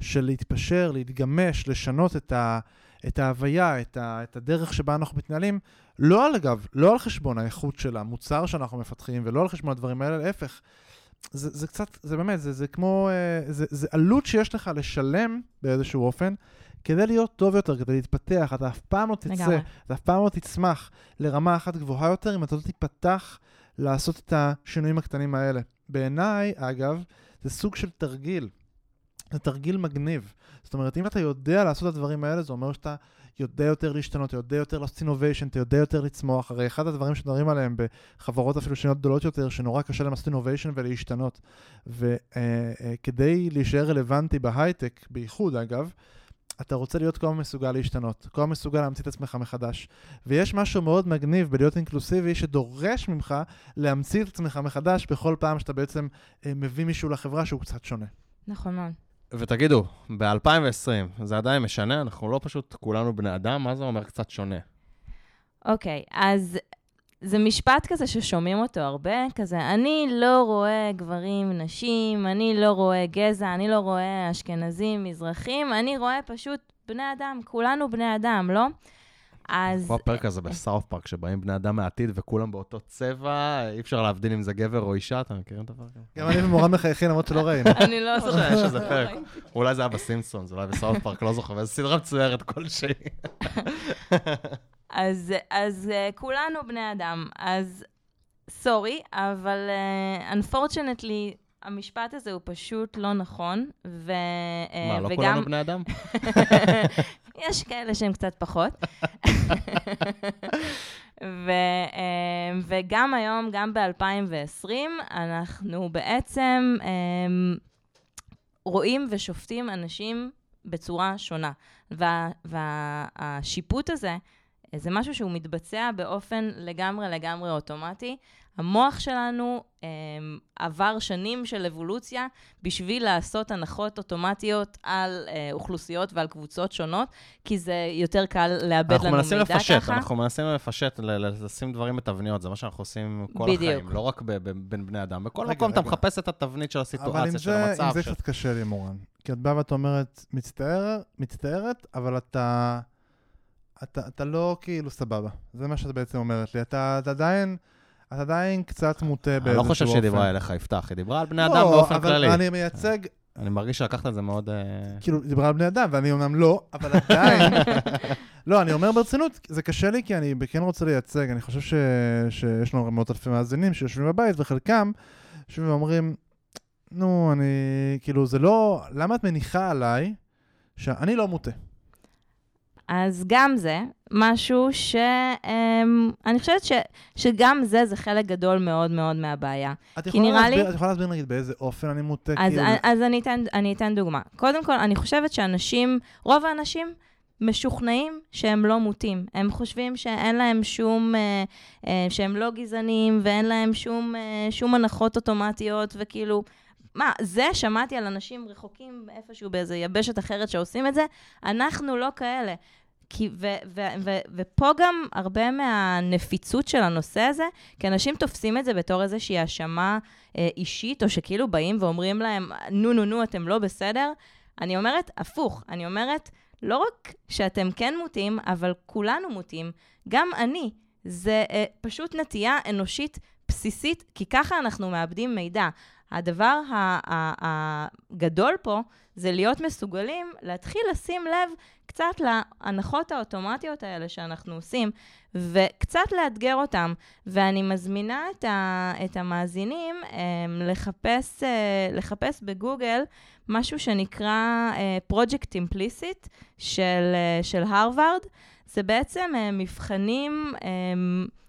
של להתפשר, להתגמש, לשנות את, ה, את ההוויה, את, ה, את הדרך שבה אנחנו מתנהלים, לא על אגב, לא על חשבון האיכות של המוצר שאנחנו מפתחים, ולא על חשבון הדברים האלה, להפך. זה, זה קצת, זה באמת, זה, זה כמו, אה, זה, זה עלות שיש לך לשלם באיזשהו אופן, כדי להיות טוב יותר, כדי להתפתח, אתה אף פעם לא תצא, לגמרי. אתה אף פעם לא תצמח לרמה אחת גבוהה יותר, אם אתה לא תיפתח לעשות את השינויים הקטנים האלה. בעיניי, אגב, זה סוג של תרגיל. זה תרגיל מגניב. זאת אומרת, אם אתה יודע לעשות את הדברים האלה, זה אומר שאתה יודע יותר להשתנות, אתה יודע יותר לעשות אינוביישן, אתה יודע יותר לצמוח. הרי אחד הדברים שמדברים עליהם בחברות אפילו שניות גדולות יותר, שנורא קשה להם לעשות אינוביישן ולהשתנות. וכדי אה, אה, להישאר רלוונטי בהייטק, בייחוד אגב, אתה רוצה להיות כל הזמן מסוגל להשתנות, כל הזמן מסוגל להמציא את עצמך מחדש. ויש משהו מאוד מגניב בלהיות אינקלוסיבי שדורש ממך להמציא את עצמך מחדש בכל פעם שאתה בעצם אה, מביא מישהו לחברה שהוא קצת שונה. נכון מאוד. ותגידו, ב-2020 זה עדיין משנה? אנחנו לא פשוט כולנו בני אדם? מה זה אומר קצת שונה? אוקיי, okay, אז זה משפט כזה ששומעים אותו הרבה, כזה, אני לא רואה גברים, נשים, אני לא רואה גזע, אני לא רואה אשכנזים, מזרחים, אני רואה פשוט בני אדם, כולנו בני אדם, לא? אז... כמו הפרק הזה בסאוף פארק, שבאים בני אדם מהעתיד וכולם באותו צבע, אי אפשר להבדיל אם זה גבר או אישה, אתה מכיר את הזה? גם אני ומורן מחייכים למרות שלא ראינו. אני לא זוכר. יש איזה פרק. אולי זה היה בסימפסונס, אולי בסאוף פארק, לא זוכר, וזו סדרה מצוירת כלשהי. אז, אז uh, כולנו בני אדם. אז סורי, אבל uh, unfortunately, המשפט הזה הוא פשוט לא נכון, ו... Uh, מה, לא וגם... כולנו בני אדם? יש כאלה שהם קצת פחות. ו, uh, וגם היום, גם ב-2020, אנחנו בעצם um, רואים ושופטים אנשים בצורה שונה. וה, והשיפוט הזה, זה משהו שהוא מתבצע באופן לגמרי לגמרי אוטומטי. המוח שלנו אה, עבר שנים של אבולוציה בשביל לעשות הנחות אוטומטיות על אה, אוכלוסיות ועל קבוצות שונות, כי זה יותר קל לאבד לנו מידע ככה. אנחנו מנסים לפשט, אנחנו מנסים לפשט, לשים דברים בתבניות, זה מה שאנחנו עושים כל בדיוק. החיים, לא רק בין בני אדם. בכל רגע, מקום רגע. אתה מחפש את התבנית של הסיטואציה, של המצב. אבל עם זה קצת קשה לי, מורן. כי את באה ואת אומרת, מצטער, מצטערת, אבל אתה... אתה, אתה לא כאילו סבבה. זה מה שאת בעצם אומרת לי. אתה, אתה עדיין... אתה עדיין קצת מוטה באיזשהו אופן. אני לא חושב שהיא דיברה אליך, יפתח, היא דיברה על בני לא, אדם באופן כללי. לא, אבל אני מייצג... אני מרגיש שלקחת את זה מאוד... אה, כאילו, היא דיברה על בני אדם, ואני אומנם לא, אבל עדיין... לא, אני אומר ברצינות, זה קשה לי כי אני כן רוצה לייצג, אני חושב ש... שיש לנו מאות אלפי מאזינים שיושבים בבית, וחלקם יושבים ואומרים, נו, אני... כאילו, זה לא... למה את מניחה עליי שאני לא מוטה? אז גם זה משהו שאני אמ, חושבת ש, שגם זה, זה חלק גדול מאוד מאוד מהבעיה. את יכולה, להסביר, לי... את יכולה להסביר נגיד באיזה אופן אני מוטה? אז, כאילו... אז אני, אתן, אני אתן דוגמה. קודם כל, אני חושבת שאנשים, רוב האנשים, משוכנעים שהם לא מוטים. הם חושבים שאין להם שום, אה, אה, שהם לא גזענים ואין להם שום, אה, שום הנחות אוטומטיות, וכאילו, מה, זה שמעתי על אנשים רחוקים איפשהו באיזה יבשת אחרת שעושים את זה, אנחנו לא כאלה. כי, ו, ו, ו, ופה גם הרבה מהנפיצות של הנושא הזה, כי אנשים תופסים את זה בתור איזושהי האשמה אה, אישית, או שכאילו באים ואומרים להם, נו, נו, נו, אתם לא בסדר. אני אומרת, הפוך, אני אומרת, לא רק שאתם כן מוטים, אבל כולנו מוטים, גם אני. זה אה, פשוט נטייה אנושית בסיסית, כי ככה אנחנו מאבדים מידע. הדבר הגדול פה זה להיות מסוגלים להתחיל לשים לב קצת להנחות האוטומטיות האלה שאנחנו עושים, וקצת לאתגר אותם. ואני מזמינה את, ה- את המאזינים um, לחפש, uh, לחפש בגוגל משהו שנקרא uh, Project Implicit של, uh, של הרווארד. זה בעצם מבחנים um,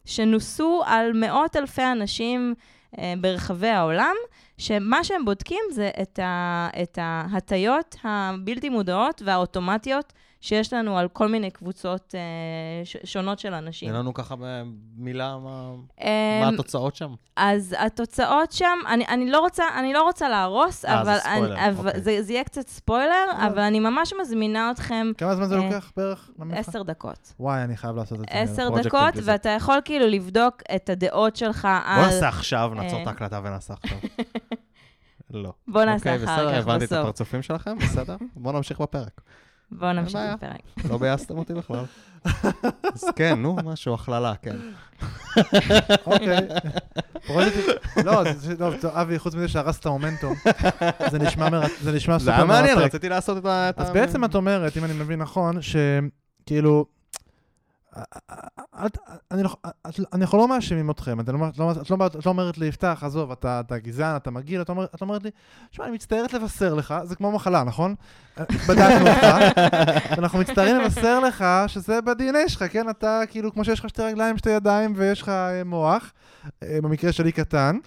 שנוסו על מאות אלפי אנשים ברחבי העולם, שמה שהם בודקים זה את, ההטיות הבלתי מודעות והאוטומטיות שיש לנו על כל מיני קבוצות uh, ש, שונות של אנשים. תן לנו ככה במילה מה, Um, מה התוצאות שם. אז התוצאות שם, אני, אני, לא, רוצה, אני לא רוצה להרוס, אה, זה אבל, ספוילר, אני, אבל אוקיי. זה, זה יהיה קצת ספוילר, אה. אבל אני ממש מזמינה אתכם כמה זמן זה אה, לוקח בערך? עשר דקות. וואי, אני חייב לעשות את זה. עשר דקות. ואתה יכול כאילו לבדוק את הדעות שלך על... בוא נעשה עכשיו, נעצור אה. את ההקלטה ונעשה עכשיו. לא. בוא נעשה אוקיי, אחר בסדר, כך, הבנתי את בסוף. הפרצופים שלכם, בסדר? בואו נמשיך בפרק. בואו נמשיך. בפרק. לא ביאסתם אותי בכלל. אז כן, נו, משהו, הכללה, כן. אוקיי. לא, זה- זה- לא, טוב, אבי, חוץ מזה שהרסת את המומנטום, זה נשמע מרתק, זה נשמע זה סופר היה מעניין. רציתי לעשות את ה... אז בעצם את אומרת, אם אני מבין נכון, שכאילו, את- אני לא- את- אנחנו לא מאשימים אתכם, את לא- את לא- לא לא אומרת לי, יפתח, עזוב, אתה גזען, אתה מגעיל, את אומרת- אומרת לי, שמע, אני מצטערת לבשר לך, זה כמו מחלה, נכון? בדקנו אותך, ואנחנו מצטערים לבשר לך שזה ב-DNA שלך, כן? אתה כאילו, כמו שיש לך שתי רגליים, שתי ידיים ויש לך אה, מוח, אה, במקרה שלי קטן.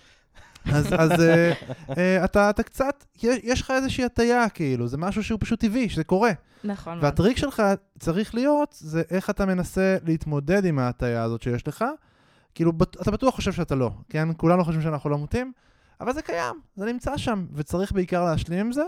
אז, אז אה, אה, אתה, אתה קצת, יש, יש לך איזושהי הטיה, כאילו, זה משהו שהוא פשוט טבעי, שזה קורה. נכון. והטריק שלך צריך להיות, זה איך אתה מנסה להתמודד עם ההטייה הזאת שיש לך. כאילו, אתה בטוח חושב שאתה לא, כן? כולנו חושבים שאנחנו לא מוטים, אבל זה קיים, זה נמצא שם, וצריך בעיקר להשלים עם זה.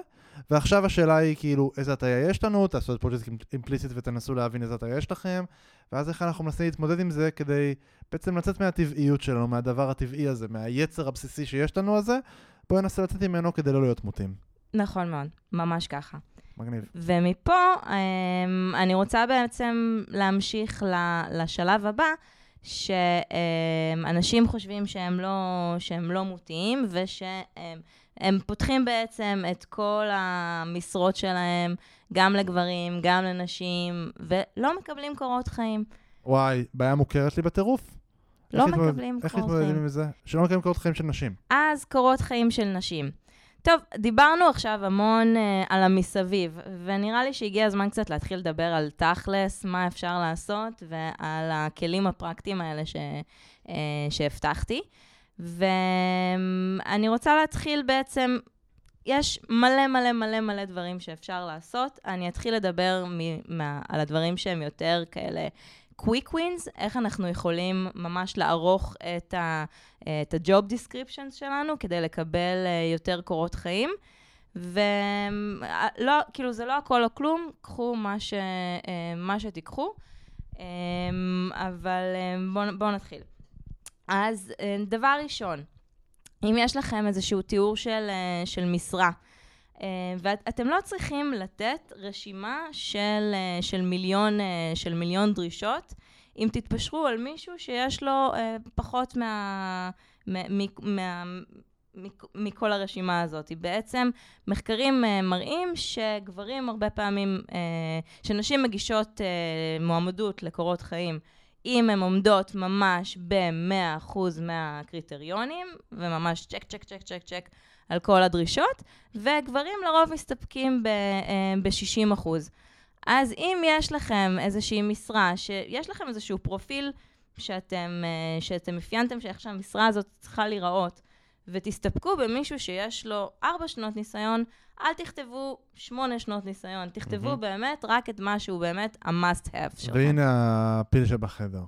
ועכשיו השאלה היא כאילו, איזה הטיה יש לנו, תעשו את פרויקט אימפליסיט ותנסו להבין איזה הטיה יש לכם, ואז איך אנחנו מנסים להתמודד עם זה כדי בעצם לצאת מהטבעיות שלנו, מהדבר הטבעי הזה, מהיצר הבסיסי שיש לנו הזה, בואו ננסה לצאת ממנו כדי לא להיות מוטים. נכון מאוד, ממש ככה. מגניב. ומפה אמ, אני רוצה בעצם להמשיך לשלב הבא, שאנשים חושבים שהם לא, שהם לא מוטים, ושהם הם פותחים בעצם את כל המשרות שלהם, גם לגברים, גם לנשים, ולא מקבלים קורות חיים. וואי, בעיה מוכרת לי בטירוף. לא איך להתמודד- מקבלים איך קורות מתמודדים חיים. עם זה? שלא מקבלים קורות חיים של נשים. אז קורות חיים של נשים. טוב, דיברנו עכשיו המון uh, על המסביב, ונראה לי שהגיע הזמן קצת להתחיל לדבר על תכלס, מה אפשר לעשות, ועל הכלים הפרקטיים האלה ש, uh, שהבטחתי. ואני רוצה להתחיל בעצם, יש מלא מלא מלא מלא דברים שאפשר לעשות. אני אתחיל לדבר מ- מה, על הדברים שהם יותר כאלה קוויק ווינס, איך אנחנו יכולים ממש לערוך את ה-job descriptions שלנו כדי לקבל אה, יותר קורות חיים. ולא, כאילו, זה לא הכל או כלום, קחו מה, ש, אה, מה שתיקחו. אה, אבל בואו בוא נתחיל. אז אה, דבר ראשון, אם יש לכם איזשהו תיאור של, אה, של משרה, אה, ואתם לא צריכים לתת רשימה של, של, מיליון, של מיליון דרישות, אם תתפשרו על מישהו שיש לו פחות מה, מה, מכל הרשימה הזאת. בעצם מחקרים אה, מראים שגברים הרבה פעמים, אה, שנשים מגישות אה, מועמדות לקורות חיים, אם הן עומדות ממש ב-100% מהקריטריונים, וממש צ'ק, צ'ק, צ'ק, צ'ק, צ'ק על כל הדרישות, וגברים לרוב מסתפקים ב-60%. אז אם יש לכם איזושהי משרה, שיש לכם איזשהו פרופיל שאתם, אה, שאתם אפיינתם שאיך שהמשרה הזאת צריכה להיראות, ותסתפקו במישהו שיש לו ארבע שנות ניסיון, אל תכתבו שמונה שנות ניסיון, תכתבו מהמם. באמת רק את מה שהוא באמת ה-must have שלכם. והנה הפיל שבחדר.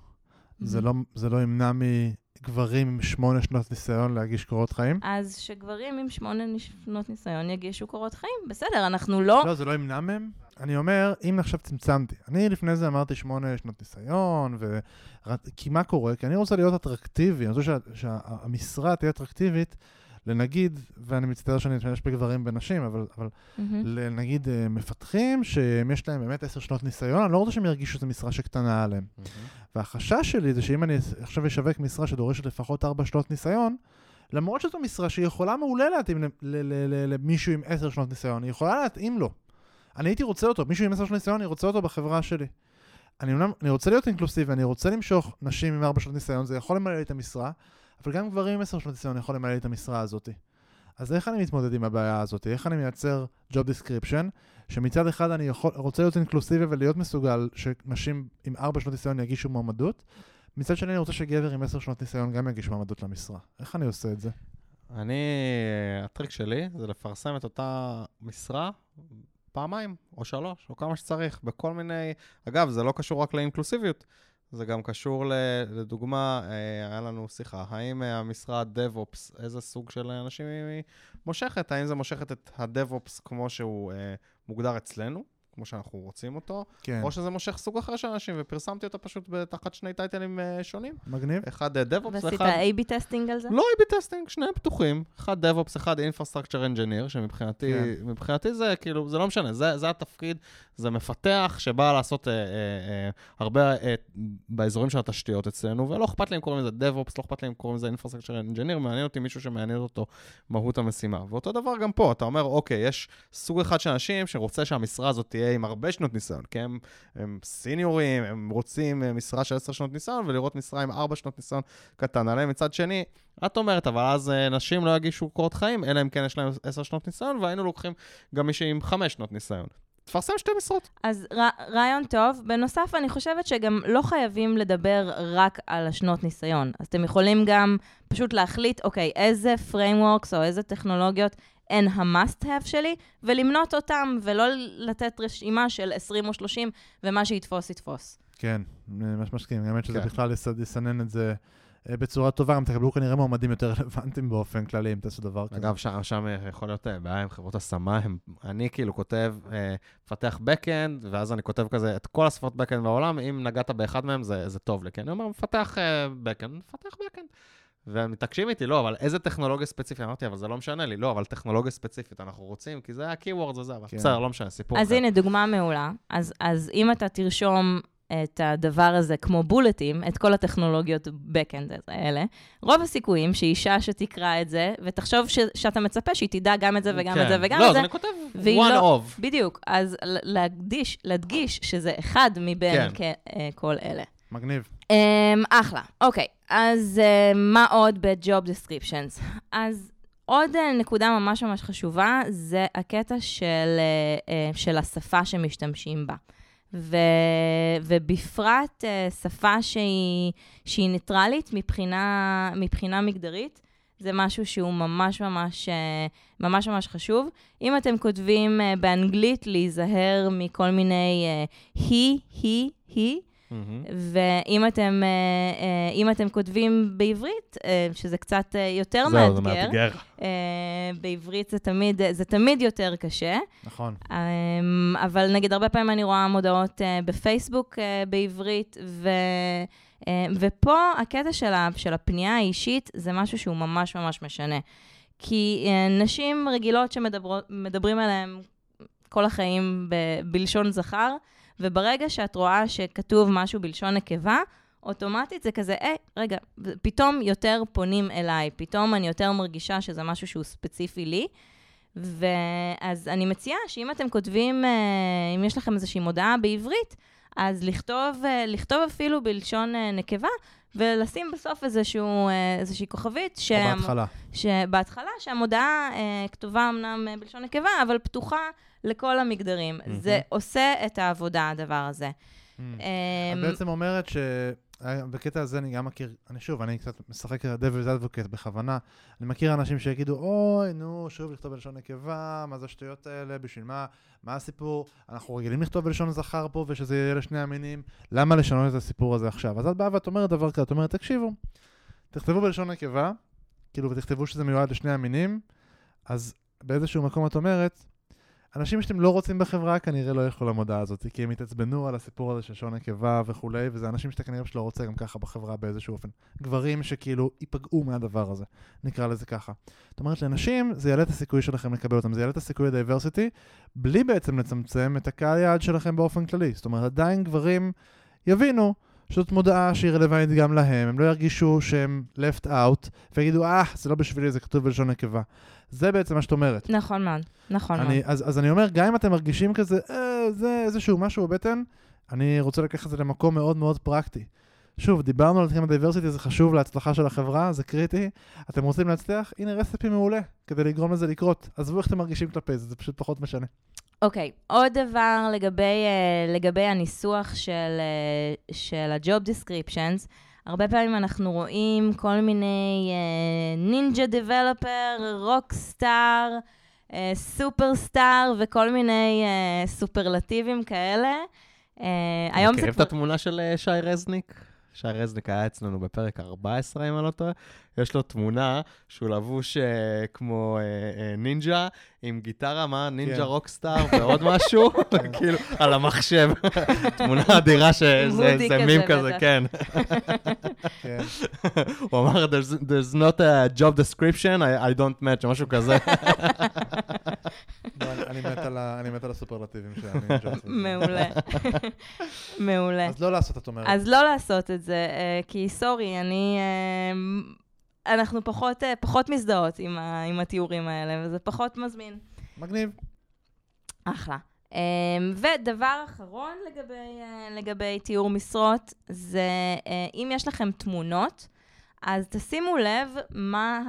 זה לא- זה לא ימנע מגברים עם שמונה שנות ניסיון להגיש קורות חיים? אז שגברים עם שמונה שנות ניסיון יגישו קורות חיים, בסדר, אנחנו לא... לא, זה לא ימנע מהם. אני אומר, אם עכשיו צמצמתי, אני לפני זה אמרתי שמונה שנות ניסיון, ו... כי מה קורה? כי אני רוצה להיות אטרקטיבי, אני רוצה שה... שהמשרה תהיה אטרקטיבית לנגיד, ואני מצטער שאני משתמש בגברים ונשים, אבל, אבל מהמם. לנגיד אה, מפתחים שיש להם באמת עשר שנות ניסיון, אני לא רוצה שהם ירגישו שזו משרה שקטנה עליהם. והחשש שלי זה שאם אני עכשיו אשווק משרה שדורשת לפחות ארבע שנות ניסיון, למרות שזו משרה שיכולה מעולה להתאים ל- ל- ל- ל- למישהו עם עשר שנות ניסיון, היא יכולה להתאים לו. אני הייתי רוצה אותו, מישהו עם עשר שנות ניסיון, אני רוצה אותו בחברה שלי. אני אני רוצה להיות אינקלוסיבי, אני רוצה למשוך נשים עם ארבע שנות ניסיון, זה יכול למלא לי את המשרה, אבל גם גברים עם עשר שנות ניסיון יכול למלא את המשרה הזאת. אז איך אני מתמודד עם הבעיה הזאת? איך אני מייצר job description, שמצד אחד אני יכול, רוצה להיות אינקלוסיבי ולהיות מסוגל שנשים עם ארבע שנות ניסיון יגישו מועמדות, מצד שני אני רוצה שגבר עם עשר שנות ניסיון גם יגיש מועמדות למשרה. איך אני עושה את זה? אני, הטריק שלי זה לפרסם את אותה משרה פעמיים, או שלוש, או כמה שצריך, בכל מיני... אגב, זה לא קשור רק ל inclusiveיות, זה גם קשור, ל, לדוגמה, אה, היה לנו שיחה, האם אה, המשרה DevOps, איזה סוג של אנשים היא מושכת? האם זה מושכת את ה-DevOps כמו שהוא אה, מוגדר אצלנו, כמו שאנחנו רוצים אותו, כן. או שזה מושך סוג אחר של אנשים, ופרסמתי אותה פשוט תחת שני titleים אה, שונים. מגניב? אחד אה, DevOps ועשית ואחד... A-B testing על זה? לא A-B testing, שניהם פתוחים. אחד DevOps, אחד Infrastructure Engineer, שמבחינתי כן. זה כאילו, זה לא משנה, זה, זה התפקיד, זה מפתח שבא לעשות אה, אה, אה, הרבה אה, באזורים של התשתיות אצלנו, ולא אכפת לי אם קוראים לזה DevOps, לא אכפת לי אם קוראים לזה Infrastructure Engineer, מעניין אותי מישהו שמעניין אותו מהות המשימה. ואותו דבר גם פה, אתה אומר, אוקיי, יש סוג אחד של אנשים שרוצה שהמשרה הזאת תהיה עם הרבה שנות ניסיון, כי הם, הם סיניורים, הם רוצים אה, משרה של 10 שנות ניסיון, ולראות משרה עם 4 שנות ניסיון קטן עליהם. מצד שני, את אומרת, אבל אז אה, נשים לא יגישו קורות חיים, אלא אם כן יש להם 10 שנות ניסיון, והיינו לוקחים גם מישהי עם 5 שנות ניסיון. תפרסם שתי משרות. אז ר, רעיון טוב. בנוסף, אני חושבת שגם לא חייבים לדבר רק על השנות ניסיון. אז אתם יכולים גם פשוט להחליט, אוקיי, איזה frameworks או איזה טכנולוגיות הן ה-must have שלי, ולמנות אותם, ולא לתת רשימה של 20 או 30, ומה שיתפוס, יתפוס. כן, ממש מסכים. האמת שזה כן. בכלל לס- לסנן את זה אה, בצורה טובה, גם תקבלו כנראה מועמדים יותר רלוונטיים באופן כללי, אם תעשו דבר כזה. אגב, שם, שם יכול להיות אה, בעיה עם חברות השמה, הם, אני כאילו כותב, אה, מפתח backend, ואז אני כותב כזה את כל השפות backend בעולם, אם נגעת באחד מהם זה, זה טוב לי, כי אני אומר, מפתח אה, backend, מפתח backend. והם מתעקשים איתי, לא, אבל איזה טכנולוגיה ספציפית? אמרתי, אבל זה לא משנה לי, לא, אבל טכנולוגיה ספציפית אנחנו רוצים, כי זה ה-keywords וזה, אבל כן. בסדר, לא משנה, סיפור אז אחר. הנה דוגמה מעולה. אז, אז אם אתה תרשום את הדבר הזה כמו בולטים, את כל הטכנולוגיות backend האלה, רוב הסיכויים שאישה שתקרא את זה, ותחשוב ש, שאתה מצפה שהיא תדע גם את זה וגם את זה וגם לא, את זה, אז אני כותב one לא- of. בדיוק. אז ל- להקדיש, להדגיש שזה אחד מבין כן. כ- אה, כל אלה. מגניב. Um, אחלה. אוקיי, אז uh, מה עוד ב-Job Descriptions? אז עוד uh, נקודה ממש ממש חשובה, זה הקטע של, uh, uh, של השפה שמשתמשים בה. ו, ובפרט uh, שפה שהיא, שהיא ניטרלית מבחינה, מבחינה מגדרית. זה משהו שהוא ממש ממש, ממש ממש חשוב. אם אתם כותבים באנגלית, להיזהר מכל מיני היא, היא, היא, מהמם. ואם אתם, אה, אה, אם אתם כותבים בעברית, אה, שזה קצת יותר זהו, זה מאתגר, מאתגר. אה, בעברית זה תמיד, זה תמיד יותר קשה. נכון. אמ, אבל נגיד, הרבה פעמים אני רואה מודעות בפייסבוק בעברית, ו, ופה הקטע של, ה, של הפנייה האישית זה משהו שהוא ממש ממש משנה. כי נשים רגילות שמדברים עליהן כל החיים ב, בלשון זכר, וברגע שאת רואה שכתוב משהו בלשון נקבה, אוטומטית זה כזה, היי, רגע, פתאום יותר פונים אליי, פתאום אני יותר מרגישה שזה משהו שהוא ספציפי לי. ואז אני מציעה שאם אתם כותבים, אה, אם יש לכם איזושהי מודעה בעברית, אז לכתוב, אה, לכתוב אפילו בלשון אה, נקבה, ולשים בסוף איזשהו, אה, איזושהי כוכבית, או שהמ- בהתחלה. שבהתחלה, שהמודעה אה, כתובה אמנם אה, בלשון נקבה, אבל פתוחה לכל המגדרים. מהמם. זה עושה את העבודה, הדבר הזה. Mm. אה, את בעצם אומרת ש... אה, בקטע הזה אני גם מכיר, אני שוב, אני קצת משחק דביל אדבוקט בכוונה. אני מכיר אנשים שיגידו, אוי, נו, שוב לכתוב בלשון נקבה, מה זה השטויות האלה, בשביל מה, מה הסיפור? אנחנו רגילים לכתוב בלשון זכר פה ושזה יהיה לשני המינים, למה לשנות את הסיפור הזה עכשיו? אז את באה ואת אומרת דבר כזה, את אומרת, תקשיבו, תכתבו בלשון נקבה, כאילו, ותכתבו שזה מיועד לשני המינים, אז באיזשהו מקום את אומרת, אנשים שאתם לא רוצים בחברה כנראה לא ילכו למודעה הזאת, כי הם התעצבנו על הסיפור הזה של שעון נקבה וכולי, וזה אנשים שאתה כנראה שלא רוצה גם ככה בחברה באיזשהו אופן. גברים שכאילו ייפגעו מהדבר הזה, נקרא לזה ככה. זאת אומרת, לנשים זה יעלה את הסיכוי שלכם לקבל אותם, זה יעלה את הסיכוי לדייברסיטי, בלי בעצם לצמצם את הקהל יעד שלכם באופן כללי. זאת אומרת, עדיין גברים יבינו שזאת מודעה שהיא רלוונטית גם להם, הם לא ירגישו שהם left out, ויגידו, אה, זה לא בשבילי, זה כתוב בלשון נקבה. זה בעצם מה שאת אומרת. נכון מאוד, נכון מאוד. אני, אז, אז אני אומר, גם אם אתם מרגישים כזה, אה, זה איזשהו משהו בבטן, אני רוצה לקחת את זה למקום מאוד מאוד פרקטי. שוב, דיברנו על תחום ה diversity, זה חשוב להצלחה של החברה, זה קריטי. אתם רוצים להצליח? הנה recipe מעולה, כדי לגרום לזה לקרות. עזבו איך אתם מרגישים כלפי זה, זה פשוט פחות משנה. אוקיי, okay. עוד דבר לגבי, uh, לגבי הניסוח של, uh, של ה-job descriptions. הרבה פעמים אנחנו רואים כל מיני נינג'ה developer, rockstar, superstar וכל מיני uh, סופרלטיבים כאלה. Uh, היום זה... מכירים את התמונה של שי רזניק? שי רזניק היה אצלנו בפרק 14, אם אני לא טועה. יש לו תמונה שהוא לבוש uh, כמו uh, uh, נינג'ה, עם גיטרה, מה? נינג'ה כן. rockstar ועוד משהו. כאילו, על המחשב. תמונה אדירה שזה מים כזה, כן. כן. הוא אמר, there's not a job description, I, I don't match, משהו כזה. אני מת על הסופרלטיבים הנינג'ה. מעולה. מעולה. אז לא לעשות, את אומרת. אז לא לעשות את זה, כי סורי, אני... אנחנו פחות, אה, פחות מזדהות עם, ה, עם התיאורים האלה, וזה פחות מזמין. מגניב. אחלה. ודבר אחרון לגבי, לגבי תיאור משרות, זה אם יש לכם תמונות, אז תשימו לב מה,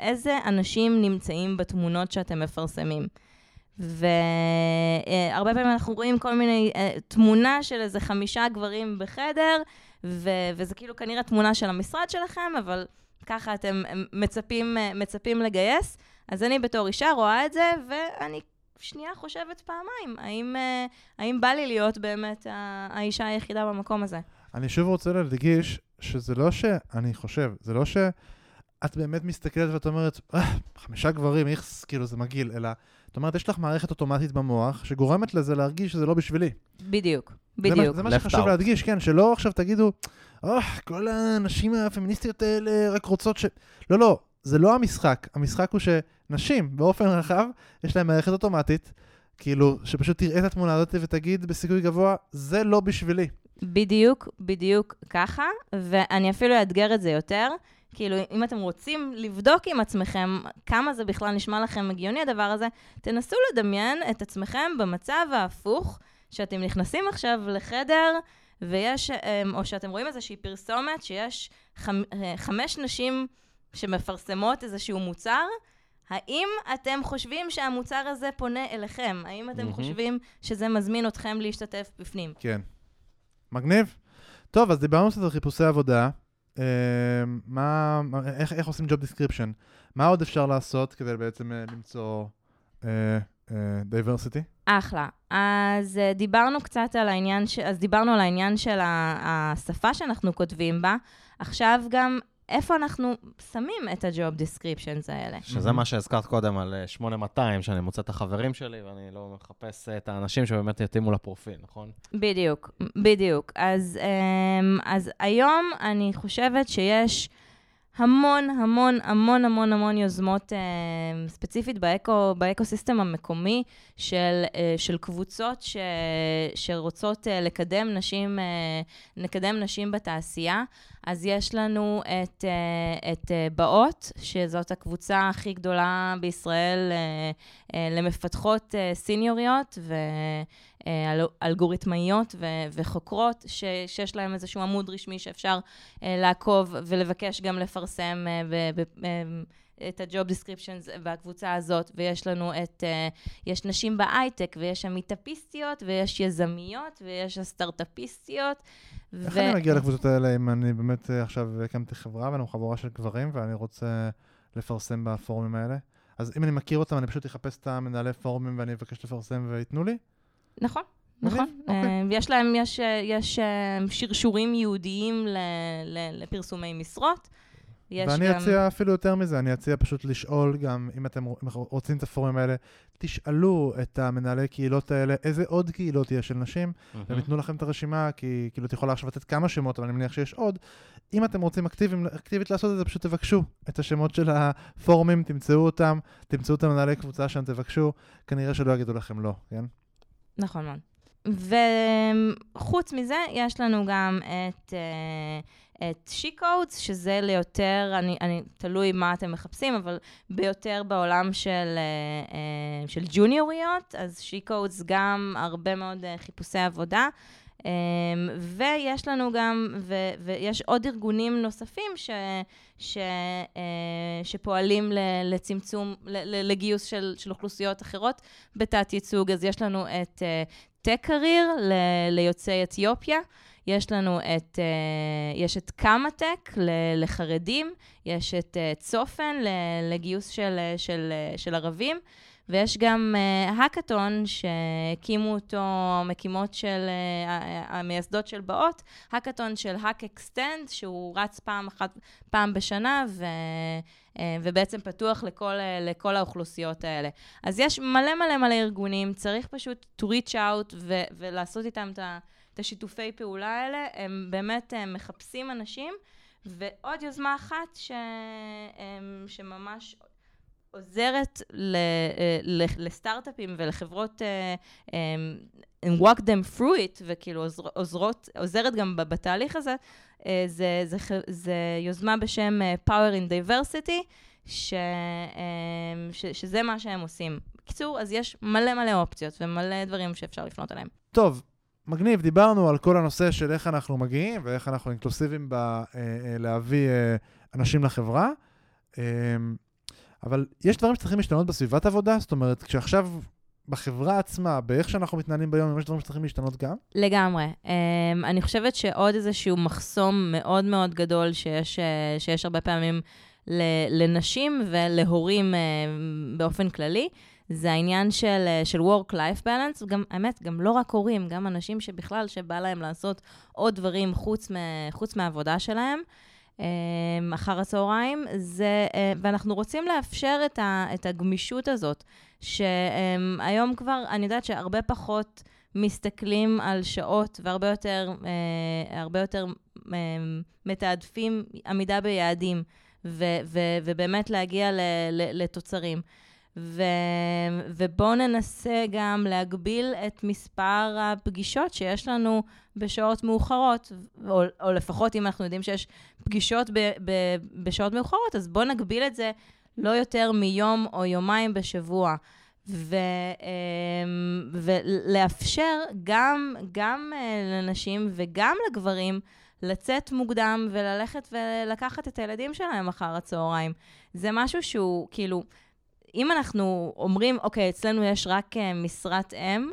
איזה אנשים נמצאים בתמונות שאתם מפרסמים. והרבה פעמים אנחנו רואים כל מיני, uh, תמונה של איזה חמישה גברים בחדר, ו- וזה כאילו כנראה תמונה של המשרד שלכם, אבל ככה אתם מצפים, מצפים לגייס. אז אני בתור אישה רואה את זה, ואני שנייה חושבת פעמיים, האם, האם בא לי להיות באמת האישה היחידה במקום הזה? אני שוב רוצה להדגיש שזה לא שאני חושב, זה לא שאת באמת מסתכלת ואת אומרת, אה, חמישה גברים, איכס, כאילו זה מגעיל, אלא זאת אומרת, יש לך מערכת אוטומטית במוח שגורמת לזה להרגיש שזה לא בשבילי. בדיוק, בדיוק. זה, זה מה שחשוב להדגיש, כן, שלא עכשיו תגידו, אה, כל הנשים הפמיניסטיות האלה רק רוצות ש... לא, לא, זה לא המשחק. המשחק הוא שנשים, באופן רחב, יש להן מערכת אוטומטית, כאילו, שפשוט תראה את התמונה הזאת ותגיד בסיכוי גבוה, זה לא בשבילי. בדיוק, בדיוק ככה, ואני אפילו אאתגר את זה יותר. כאילו, אם אתם רוצים לבדוק עם עצמכם כמה זה בכלל נשמע לכם הגיוני הדבר הזה, תנסו לדמיין את עצמכם במצב ההפוך, שאתם נכנסים עכשיו לחדר, ויש, אמ, או שאתם רואים איזושהי פרסומת שיש חמ, אה, חמש נשים שמפרסמות איזשהו מוצר, האם אתם חושבים שהמוצר הזה פונה אליכם? האם אתם mm-hmm. חושבים שזה מזמין אתכם להשתתף בפנים? כן. מגניב. טוב, אז דיברנו קצת על חיפושי עבודה. אה, מה, איך, איך עושים job description? מה עוד אפשר לעשות כדי בעצם אה, למצוא אה, דייברסיטי? אחלה. אז דיברנו קצת על העניין, ש... אז דיברנו על העניין של השפה שאנחנו כותבים בה. עכשיו גם איפה אנחנו שמים את ה-job descriptions האלה. שזה מה שהזכרת קודם על 8200, שאני מוצא את החברים שלי ואני לא מחפש את האנשים שבאמת יתאימו לפרופיל, נכון? בדיוק, בדיוק. אז, אמ, אז היום אני חושבת שיש... המון, המון, המון, המון, המון יוזמות אה, ספציפית באקו, באקו-סיסטם המקומי של, אה, של קבוצות ש, שרוצות אה, לקדם נשים, אה, לקדם נשים בתעשייה. אז יש לנו את, אה, את אה, באות, שזאת הקבוצה הכי גדולה בישראל אה, אה, למפתחות אה, סיניוריות, ו... אה, אלגוריתמאיות ו- וחוקרות, ש- שיש להם איזשהו עמוד רשמי שאפשר uh, לעקוב ולבקש גם לפרסם uh, ב- ב- את ה-job descriptions בקבוצה הזאת, ויש לנו את, uh, יש נשים בהייטק, ויש המיטאפיסטיות, ויש יזמיות, ויש הסטארט-אפיסטיות. איך ו... אני מגיע לקבוצות האלה אם אני באמת עכשיו הקמתי חברה ואני חבורה של גברים ואני רוצה לפרסם בפורומים האלה? אז אם אני מכיר אותם, אני פשוט אחפש את המנהלי פורומים ואני אבקש לפרסם וייתנו לי? נכון. נכון. אוקיי. אה, יש להם, יש, יש אה, שרשורים ייעודיים לפרסומי משרות. ואני גם... אציע אפילו יותר מזה, אני אציע פשוט לשאול גם, אם אתם רוצים את הפורומים האלה, תשאלו את המנהלי קהילות האלה, איזה עוד קהילות יש של נשים, mm-hmm. והם ייתנו לכם את הרשימה, כי כאילו את יכולה עכשיו לתת כמה שמות, אבל אני מניח שיש עוד. אם אתם רוצים אקטיביים, אקטיבית לעשות את זה, פשוט תבקשו את השמות של הפורומים, תמצאו אותם, תמצאו את המנהלי קבוצה שם, תבקשו, כנראה שלא יגידו לכם לא, כן? נכון מאוד. וחוץ מזה, יש לנו גם את... את שי-קודס, שזה ליותר, אני, אני, תלוי מה אתם מחפשים, אבל ביותר בעולם של, של ג'וניוריות, אז שי-קודס גם הרבה מאוד חיפושי עבודה. Um, ויש לנו גם, ו, ויש עוד ארגונים נוספים ש, ש, uh, שפועלים ל, לצמצום, ל, ל, לגיוס של, של אוכלוסיות אחרות בתת ייצוג. אז יש לנו את טק uh, קרייר ליוצאי אתיופיה. יש לנו את, uh, יש את קמא-טק לחרדים, יש את צופן לגיוס של, של, של ערבים, ויש גם uh, האקתון שהקימו אותו מקימות של, uh, המייסדות של באות, האקתון של HackXtend, שהוא רץ פעם אחת, פעם בשנה, ו... uh, ובעצם פתוח לכל, לכל האוכלוסיות האלה. אז יש מלא מלא מלא ארגונים, צריך פשוט to reach out ו- ולעשות איתם את ה... את השיתופי פעולה האלה, הם באמת הם מחפשים אנשים. ועוד יוזמה אחת ש... שממש עוזרת ל... ל... לסטארט-אפים ולחברות, and walk them through it, וכאילו עוזרות, עוזרת גם בתהליך הזה, זה, זה, זה יוזמה בשם Power in Diversity, ש, ש, שזה מה שהם עושים. בקיצור, אז יש מלא מלא אופציות ומלא דברים שאפשר לפנות אליהם. טוב, מגניב, דיברנו על כל הנושא של איך אנחנו מגיעים ואיך אנחנו אינקלוסיביים בלהביא אה, אה, אנשים לחברה. אמ, אבל יש דברים שצריכים להשתנות בסביבת עבודה? זאת אומרת, כשעכשיו בחברה עצמה, באיך שאנחנו מתנהלים ביום, יש דברים שצריכים להשתנות גם? לגמרי. Um, אני חושבת שעוד איזשהו מחסום מאוד מאוד גדול שיש, uh, שיש הרבה פעמים לנשים ולהורים uh, באופן כללי, זה העניין של, אה, של Work-Life Balance, גם, האמת, גם לא רק הורים, גם אנשים שבכלל, שבא להם לעשות עוד דברים חוץ, מ, חוץ מהעבודה שלהם. אה, אחר הצהריים, זה, אה, ואנחנו רוצים לאפשר את, ה, את הגמישות הזאת, שהיום כבר, אני יודעת שהרבה פחות מסתכלים על שעות והרבה יותר, הרבה יותר מתעדפים עמידה ביעדים, ו, ו, ובאמת להגיע ל, ל, לתוצרים. ו... ובואו ננסה גם להגביל את מספר הפגישות שיש לנו בשעות מאוחרות, או, או לפחות אם אנחנו יודעים שיש פגישות ב... ב... בשעות מאוחרות, אז בואו נגביל את זה לא יותר מיום או יומיים בשבוע. ו, אמ, ולאפשר גם, גם אה, לנשים וגם לגברים לצאת מוקדם וללכת ולקחת את הילדים שלהם אחר הצהריים. זה משהו שהוא, כאילו, אם אנחנו אומרים, אוקיי, אצלנו יש רק uh, משרת אם,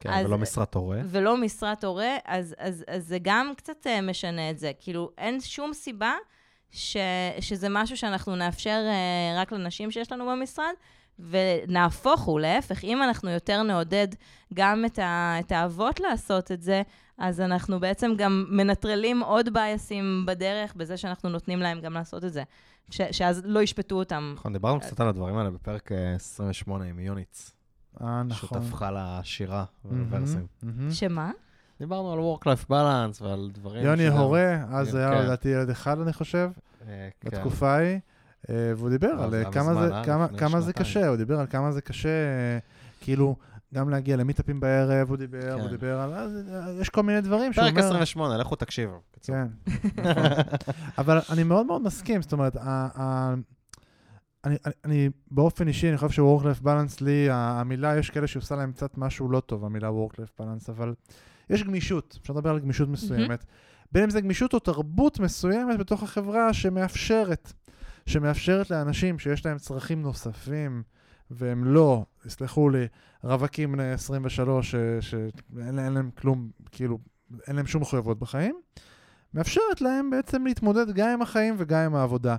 כן, אז, ולא משרת הורה. ולא משרת הורה, אז, אז, אז זה גם קצת uh, משנה את זה. כאילו, אין שום סיבה ש, שזה משהו שאנחנו נאפשר uh, רק לנשים שיש לנו במשרד, ונהפוך הוא, להפך, אם אנחנו יותר נעודד גם את, ה, את האבות לעשות את זה, אז אנחנו בעצם גם מנטרלים עוד בייסים בדרך, בזה שאנחנו נותנים להם גם לעשות את זה. ש, שאז לא ישפטו אותם. נכון, דיברנו קצת על הדברים האלה בפרק 28 אה, עם יוניץ. אה, נכון. שותפך לשירה ולוורסים. שמה? דיברנו על Work-Life Balance ועל דברים... יוני הורה, אז היה כן. לדעתי ילד אחד, אני חושב, אה, כן. בתקופה ההיא. והוא דיבר על כמה זה קשה, הוא דיבר על כמה זה קשה, כאילו... גם להגיע למיטאפים בערב, הוא דיבר, כן. הוא דיבר על... יש כל מיני דברים שהוא אומר... פרק 28, לכו תקשיבו. כן. אבל אני מאוד מאוד מסכים, זאת אומרת, אני, אני, אני באופן אישי, אני חושב ש-work-life balance לי, המילה, יש כאלה שעושה להם קצת משהו לא טוב, המילה work-life balance, אבל יש גמישות, אפשר לדבר על גמישות מסוימת. Mm-hmm. בין אם זה גמישות או תרבות מסוימת בתוך החברה שמאפשרת, שמאפשרת לאנשים שיש להם צרכים נוספים, והם לא, יסלחו לי, רווקים בני 23 שאין להם כלום, כאילו, אין להם שום מחויבות בחיים, מאפשרת להם בעצם להתמודד גם עם החיים וגם עם העבודה.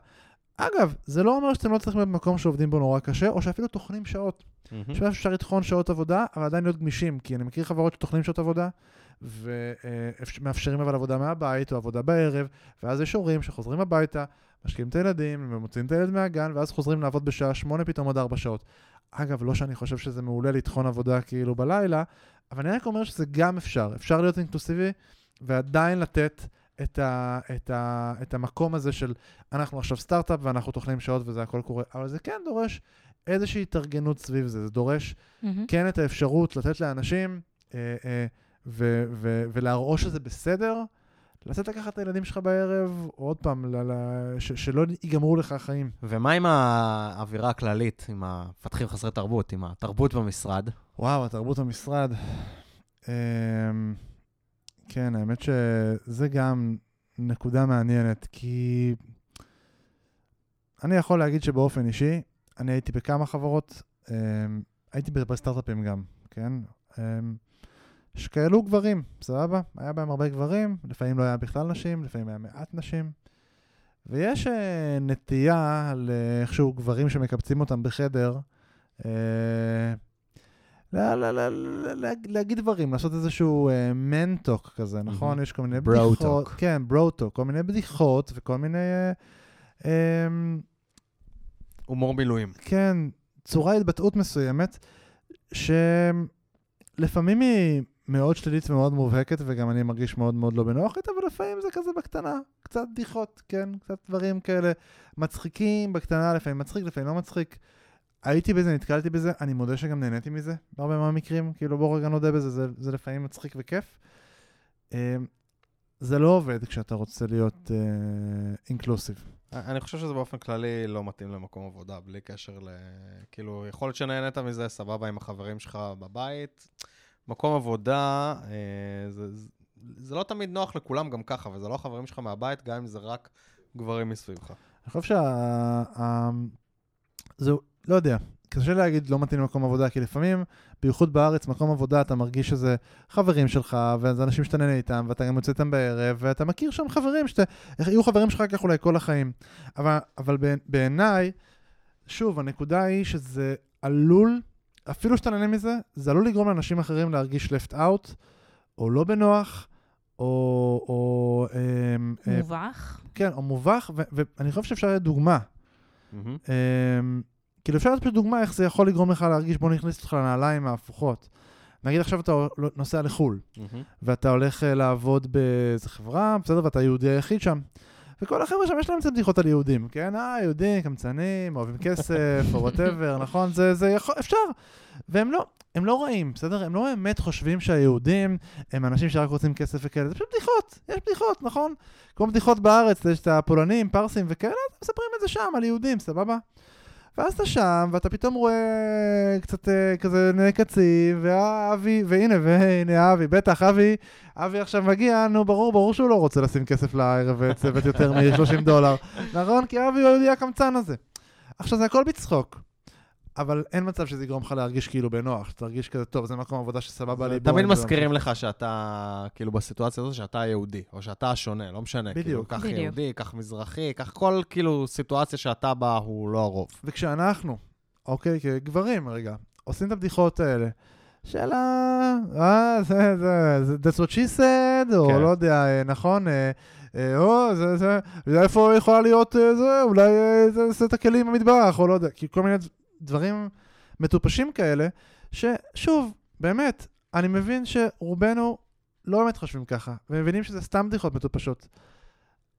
אגב, זה לא אומר שאתם לא צריכים להיות במקום שעובדים בו נורא קשה, או שאפילו טוחנים שעות. Mm-hmm. אפשר לטחון שעות עבודה, אבל עדיין להיות גמישים, כי אני מכיר חברות שטוחנים שעות עבודה, ומאפשרים אבל עבודה מהבית או עבודה בערב, ואז יש הורים שחוזרים הביתה, משקיעים את הילדים, ומוציאים את הילד מהגן, ואז חוזרים לעבוד בשעה שמונה פתאום עוד ארבע שעות. אגב, לא שאני חושב שזה מעולה לטחון עבודה כאילו בלילה, אבל אני רק אומר שזה גם אפשר. אפשר להיות אינקלוסיבי ועדיין לתת את, ה, את, ה, את המקום הזה של אנחנו עכשיו סטארט-אפ ואנחנו טוחנים שעות וזה הכל קורה, אבל זה כן דורש איזושהי התארגנות סביב זה. זה דורש mm-hmm. כן את האפשרות לתת לאנשים אה, אה, ו- ו- ולהראות שזה בסדר, לצאת לקחת את הילדים שלך בערב, עוד פעם, ל- ל- ש- שלא ייגמרו לך החיים. ומה עם האווירה הכללית, עם המפתחים חסרי תרבות, עם התרבות במשרד? וואו, התרבות במשרד. אמ, כן, האמת שזה גם נקודה מעניינת, כי אני יכול להגיד שבאופן אישי, אני הייתי בכמה חברות, אמ, הייתי בסטארט-אפים גם, כן? שכאלו גברים, סבבה? היה בהם הרבה גברים, לפעמים לא היה בכלל נשים, לפעמים היה מעט נשים. ויש אה, נטייה לאיכשהו גברים שמקבצים אותם בחדר, אה, לה- לה- לה- לה- להגיד דברים, לעשות איזשהו מנטוק כזה, נכון? מהמם. יש כל מיני בדיחות. talk. כן, ברו-טוק, כל מיני בדיחות וכל מיני... אה, אמ, הומור מילואים. כן, צורה התבטאות מסוימת, שלפעמים היא מאוד שלילית ומאוד מובהקת, וגם אני מרגיש מאוד מאוד לא בנוח איתה, ולפעמים זה כזה בקטנה, קצת בדיחות, כן, קצת דברים כאלה מצחיקים בקטנה, לפעמים מצחיק, לפעמים לא מצחיק. הייתי בזה, נתקלתי בזה, אני מודה שגם נהניתי מזה, בהרבה מהמקרים, כאילו בוא רגע נודה בזה, זה, זה לפעמים מצחיק וכיף. אה, זה לא עובד כשאתה רוצה להיות אינקלוסיב. אני חושב שזה באופן כללי לא מתאים למקום עבודה, בלי קשר ל... כאילו, יכול להיות שנהנית מזה, סבבה, עם החברים שלך בבית. מקום עבודה, אה, זה, זה, זה לא תמיד נוח לכולם גם ככה, וזה לא החברים שלך מהבית, גם אם זה רק גברים מסביבך. אני חושב שה... ה- זה, לא יודע, קשה להגיד לא מתאים למקום עבודה, כי לפעמים, בייחוד בארץ, מקום עבודה, אתה מרגיש שזה חברים שלך, וזה אנשים שאתה נהנה איתם, ואתה גם יוצא איתם בערב, ואתה מכיר שם חברים, שאתה... יהיו חברים שלך כך אולי כל החיים. אבל, אבל בעיני- בעיניי, שוב, הנקודה היא שזה עלול, אפילו שאתה נהנה מזה, זה עלול לגרום לאנשים אחרים להרגיש left out, או לא בנוח, או... או אמ, אה, מובך. כן, או מובך, ו- ואני חושב שאפשר לתת דוגמה. אמ, כאילו אפשר לתת פשוט דוגמה איך זה יכול לגרום לך להרגיש, בוא נכניס אותך לנעליים ההפוכות. נגיד עכשיו אתה נוסע לחו"ל, מהמם. ואתה הולך אה, לעבוד באיזה חברה, בסדר, ואתה היהודי היחיד שם. וכל החבר'ה שם יש להם קצת בדיחות על יהודים, כן? אה, יהודים, קמצנים, אוהבים כסף, או whatever, נכון? זה, זה יכול, אפשר. והם לא, הם לא רעים, בסדר? הם לא באמת חושבים שהיהודים הם אנשים שרק רוצים כסף וכאלה, זה פשוט בדיחות, יש בדיחות, נכון? כמו בדיחות בארץ, יש את הפולנים, פרסים וכאלה, אז מספרים את זה שם על יהודים, סבבה? ואז אתה שם, ואתה פתאום רואה קצת אה, כזה נהי קצים, ואבי, והנה, והנה אבי, בטח, אבי, אבי עכשיו מגיע, נו, ברור, ברור שהוא לא רוצה לשים כסף לערב וצוות יותר מ-30 דולר, נכון? כי אבי הוא היהודי הקמצן הזה. עכשיו, זה הכל בצחוק. אבל אין מצב שזה יגרום לך להרגיש כאילו בנוח, שתרגיש כזה טוב, זה מקום עבודה שסבבה לי. תמיד מזכירים לך שאתה, כאילו, בסיטואציה הזאת, שאתה היהודי, או שאתה השונה, לא משנה. כאילו, בדיוק. קח בדיוק. יהודי, קח מזרחי, קח כל, כאילו, סיטואציה שאתה בה הוא לא הרוב. וכשאנחנו, אוקיי, כגברים רגע, עושים את הבדיחות האלה, של ה... אה, זה, זה, זה, that's what she said, או כן. לא יודע, אה, נכון, אה, אה, או, זה, זה, איפה יכולה להיות זה, אולי זה, זה את הכלים במטבח, או לא יודע, כי כל מיני דברים מטופשים כאלה, ששוב, באמת, אני מבין שרובנו לא באמת חושבים ככה, ומבינים שזה סתם בדיחות מטופשות.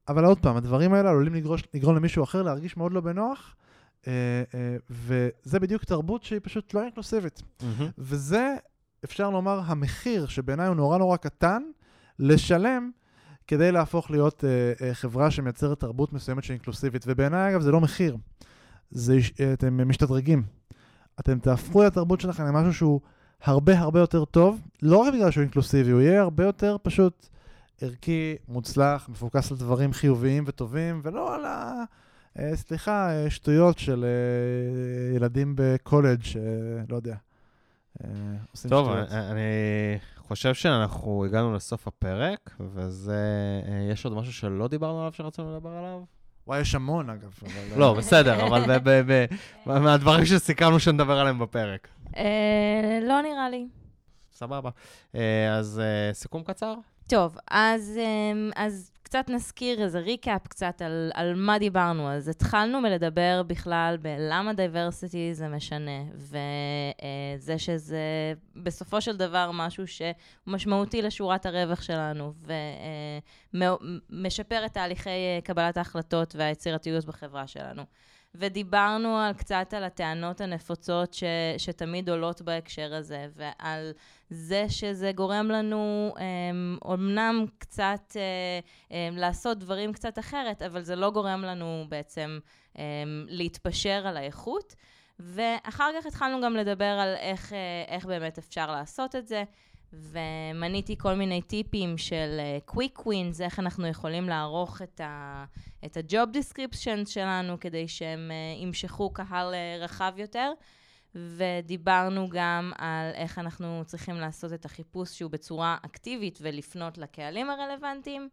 אבל עוד פעם, הדברים האלה עלולים לגרוש, לגרום למישהו אחר להרגיש מאוד לא בנוח, אה, אה, וזה בדיוק תרבות שהיא פשוט לא אינקלוסיבית. וזה, אפשר לומר, המחיר שבעיניי הוא נורא נורא קטן, לשלם כדי להפוך להיות אה, אה, חברה שמייצרת תרבות מסוימת שהיא אינקלוסיבית. ובעיניי, אגב, זה לא מחיר, זה, אה, אתם משתדרגים. אתם תהפכו את התרבות שלכם למשהו שהוא הרבה הרבה יותר טוב, לא רק בגלל שהוא אינקלוסיבי, הוא יהיה הרבה יותר פשוט ערכי, מוצלח, מפוקס על דברים חיוביים וטובים, ולא על ה... אה, סליחה, אה, שטויות של אה, ילדים בקולג' שלא יודע. אה, טוב, שטויות. אני, אני חושב שאנחנו הגענו לסוף הפרק, וזה... יש עוד משהו שלא דיברנו עליו שרצינו לדבר עליו? וואי, יש המון אגב. אבל, אה, לא, בסדר, אבל מהדברים שסיכמנו שנדבר עליהם בפרק. אה, לא נראה לי. סבבה. אה, אז סיכום קצר? טוב, אז, אז קצת נזכיר איזה recap קצת על, על מה דיברנו. אז התחלנו מלדבר בכלל בלמה diversity זה משנה, וזה שזה בסופו של דבר משהו שהוא משמעותי לשורת הרווח שלנו, ומשפר את תהליכי אה, קבלת ההחלטות והיצירתיות בחברה שלנו. ודיברנו על, קצת על הטענות הנפוצות ש, שתמיד עולות בהקשר הזה, ועל זה שזה גורם לנו אומנם קצת לעשות דברים קצת אחרת, אבל זה לא גורם לנו בעצם להתפשר על האיכות. ואחר כך התחלנו גם לדבר על איך, איך באמת אפשר לעשות את זה. ומניתי כל מיני טיפים של קוויק uh, ווינס, איך אנחנו יכולים לערוך את, ה, את ה-job description שלנו כדי שהם uh, ימשכו קהל uh, רחב יותר. ודיברנו גם על איך אנחנו צריכים לעשות את החיפוש שהוא בצורה אקטיבית ולפנות לקהלים הרלוונטיים.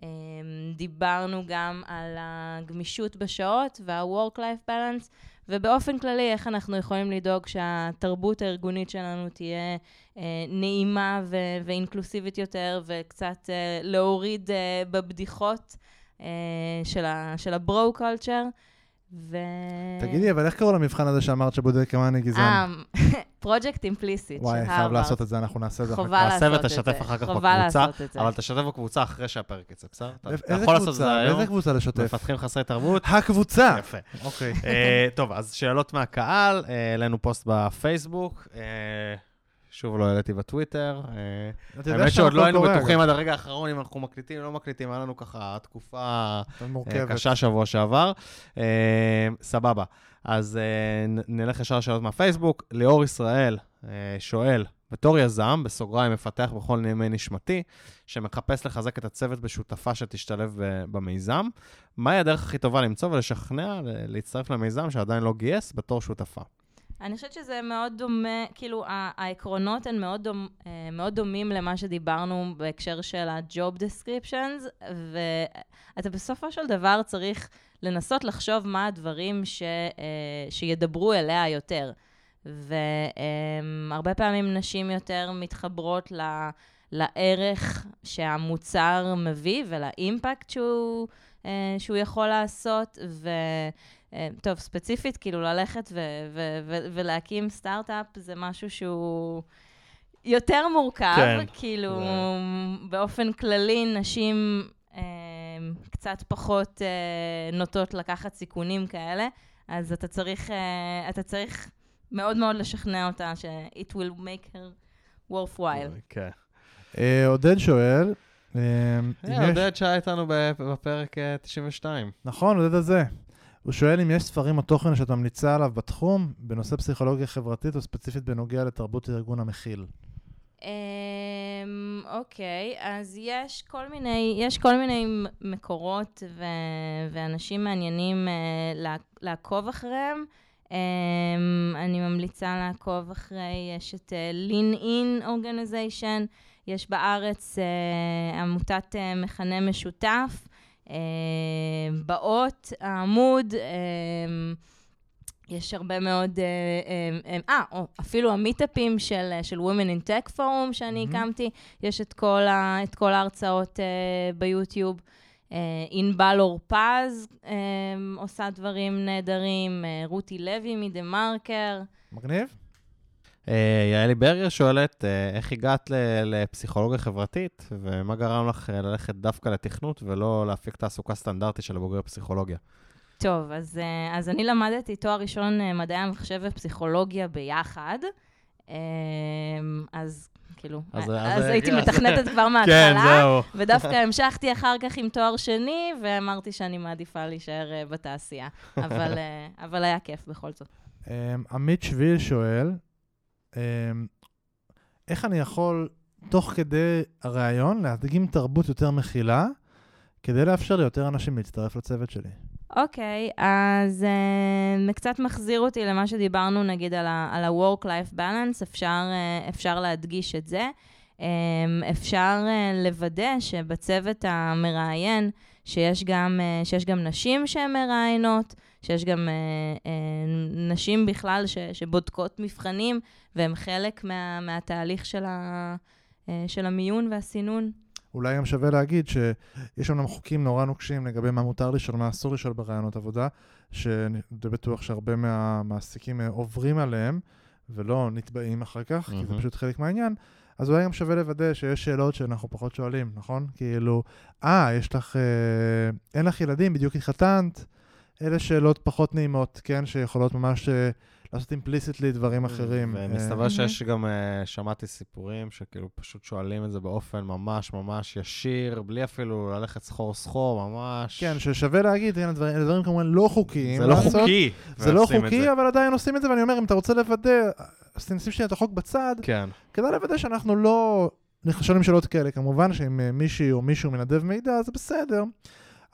Um, דיברנו גם על הגמישות בשעות וה-work-life balance, ובאופן כללי, איך אנחנו יכולים לדאוג שהתרבות הארגונית שלנו תהיה אה, נעימה ו- ואינקלוסיבית יותר, וקצת אה, להוריד אה, בבדיחות אה, של ה bro culture. ו... תגידי, אבל איך קראו למבחן הזה שאמרת שבודק כמה אני גזען? פרויקט Implicit של וואי, חייב לעשות את זה, אנחנו נעשה את זה. חובה לעשות את זה. נעשה ותשתף אחר כך בקבוצה. אבל תשתף בקבוצה אחרי שהפרק יצא, בסדר? אתה איזה יכול לעשות את זה קבוצה? היום. איזה קבוצה לשתף? מפתחים חסרי תרבות. הקבוצה! יפה. אוקיי. אה, טוב, אז שאלות מהקהל, אה, העלינו פוסט בפייסבוק. אה, שוב לא העליתי בטוויטר. האמת שעוד לא היינו בטוחים עד הרגע האחרון אם אנחנו מקליטים או לא מקליטים, היה לנו ככה תקופה. קשה שבוע שעבר. סבבה. אז אה, נ- נלך ישר לשאלות מהפייסבוק. ליאור ישראל אה, שואל, בתור יזם, בסוגריים מפתח בכל נימי נשמתי, שמחפש לחזק את הצוות בשותפה שתשתלב ב- במיזם, מהי הדרך הכי טובה למצוא ולשכנע להצטרף למיזם שעדיין לא גייס בתור שותפה? אני חושבת שזה מאוד דומה, כאילו, העקרונות הן מאוד, דומ, אה, מאוד דומים למה שדיברנו בהקשר של ה-job descriptions, ואתה בסופו של דבר צריך לנסות לחשוב מה הדברים ש, אה, שידברו אליה יותר. והרבה פעמים נשים יותר מתחברות ל... לערך שהמוצר מביא ולאימפקט שהוא, אה, שהוא יכול לעשות, ו... אה, טוב, ספציפית, כאילו ללכת ו- ו- ו- ולהקים סטארט-אפ זה משהו שהוא יותר מורכב, כן, כאילו זה- באופן כללי נשים אה, קצת פחות אה, נוטות לקחת סיכונים כאלה, אז אתה צריך, אה, אתה צריך מאוד מאוד לשכנע אותה ש-it will make her worthwhile. כן. אה, עודד שואל, אה, אה, עודד שהיה איתנו ב- בפרק אה, 92. נכון, עודד הזה. הוא שואל אם יש ספרים או תוכן שאת ממליצה עליו בתחום, בנושא פסיכולוגיה חברתית, או ספציפית בנוגע לתרבות ארגון המכיל. אמ, אוקיי, אז יש כל מיני, יש כל מיני מקורות ו- ואנשים מעניינים לע- לעקוב אחריהם. אמ, אני ממליצה לעקוב אחרי, יש את אה, Lean In Organization, יש בארץ אה, עמותת אה, מכנה משותף, באות, העמוד, אה, יש הרבה מאוד, אה, אה, אה, אה, או, אפילו המיטאפים של, אה, של Women in Tech Forum שאני מהמם. הקמתי, יש את כל, ה, את כל ההרצאות אה, ביוטיוב. אה, ענבל אורפז אה, עושה דברים נהדרים, אה, רותי לוי מדה מרקר. מגניב? אה, יעלי ברגר שואלת, אה, איך הגעת ל- לפסיכולוגיה חברתית, ומה גרם לך אה, ללכת דווקא לתכנות ולא להפיק תעסוקה סטנדרטית של בוגרי פסיכולוגיה? טוב, אז, אז אני למדתי תואר ראשון מדעי המחשב ופסיכולוגיה ביחד. אז כאילו, אז- אז, אז- הייתי אז- מתכנתת כבר כן, מההתחלה, זהו. ודווקא המשכתי אחר כך עם תואר שני, ואמרתי שאני מעדיפה להישאר בתעשייה. אבל, אבל היה כיף בכל זאת. עמית שביל שואל, איך אני יכול, תוך כדי הראיון, להדגים תרבות יותר מכילה, כדי לאפשר ליותר אנשים להצטרף לצוות שלי? אוקיי, אז uh, קצת מחזיר אותי למה שדיברנו, נגיד, על ה-work-life balance, אפשר, uh, אפשר להדגיש את זה. Um, אפשר uh, לוודא שבצוות המראיין, שיש גם, uh, שיש גם נשים שהן מראיינות, שיש גם uh, uh, נשים בכלל ש, שבודקות מבחנים, והן חלק מה, מהתהליך של, ה, uh, של המיון והסינון. אולי גם שווה להגיד שיש אמנם חוקים נורא נוקשים לגבי מה מותר לשאול, מה אסור לשאול ברעיונות עבודה, שאני די בטוח שהרבה מהמעסיקים אה, עוברים עליהם ולא נתבעים אחר כך, כי זה. פשוט חלק מהעניין. אז אולי גם שווה לוודא שיש שאלות שאנחנו פחות שואלים, נכון? כאילו, אה, יש לך, אה, אין לך ילדים, בדיוק התחתנת, אלה שאלות פחות נעימות, כן? שיכולות ממש אה, לעשות אימפליסיטלי דברים אחרים. ומסתבר אה. שיש גם, אה, שמעתי סיפורים שכאילו פשוט שואלים את זה באופן ממש ממש ישיר, בלי אפילו ללכת סחור סחור, ממש... כן, ששווה להגיד, כן, הדברים, אלה דברים כמובן לא חוקיים. זה לא לעשות. חוקי. זה לא חוקי, זה. אבל עדיין עושים את זה, ואני אומר, אם אתה רוצה לוודא, אז נשים שנייה את החוק בצד, כן. כדאי לוודא שאנחנו לא שואלים שאלות כאלה. כמובן שאם מישהי או מישהו מנדב מידע, זה בסדר.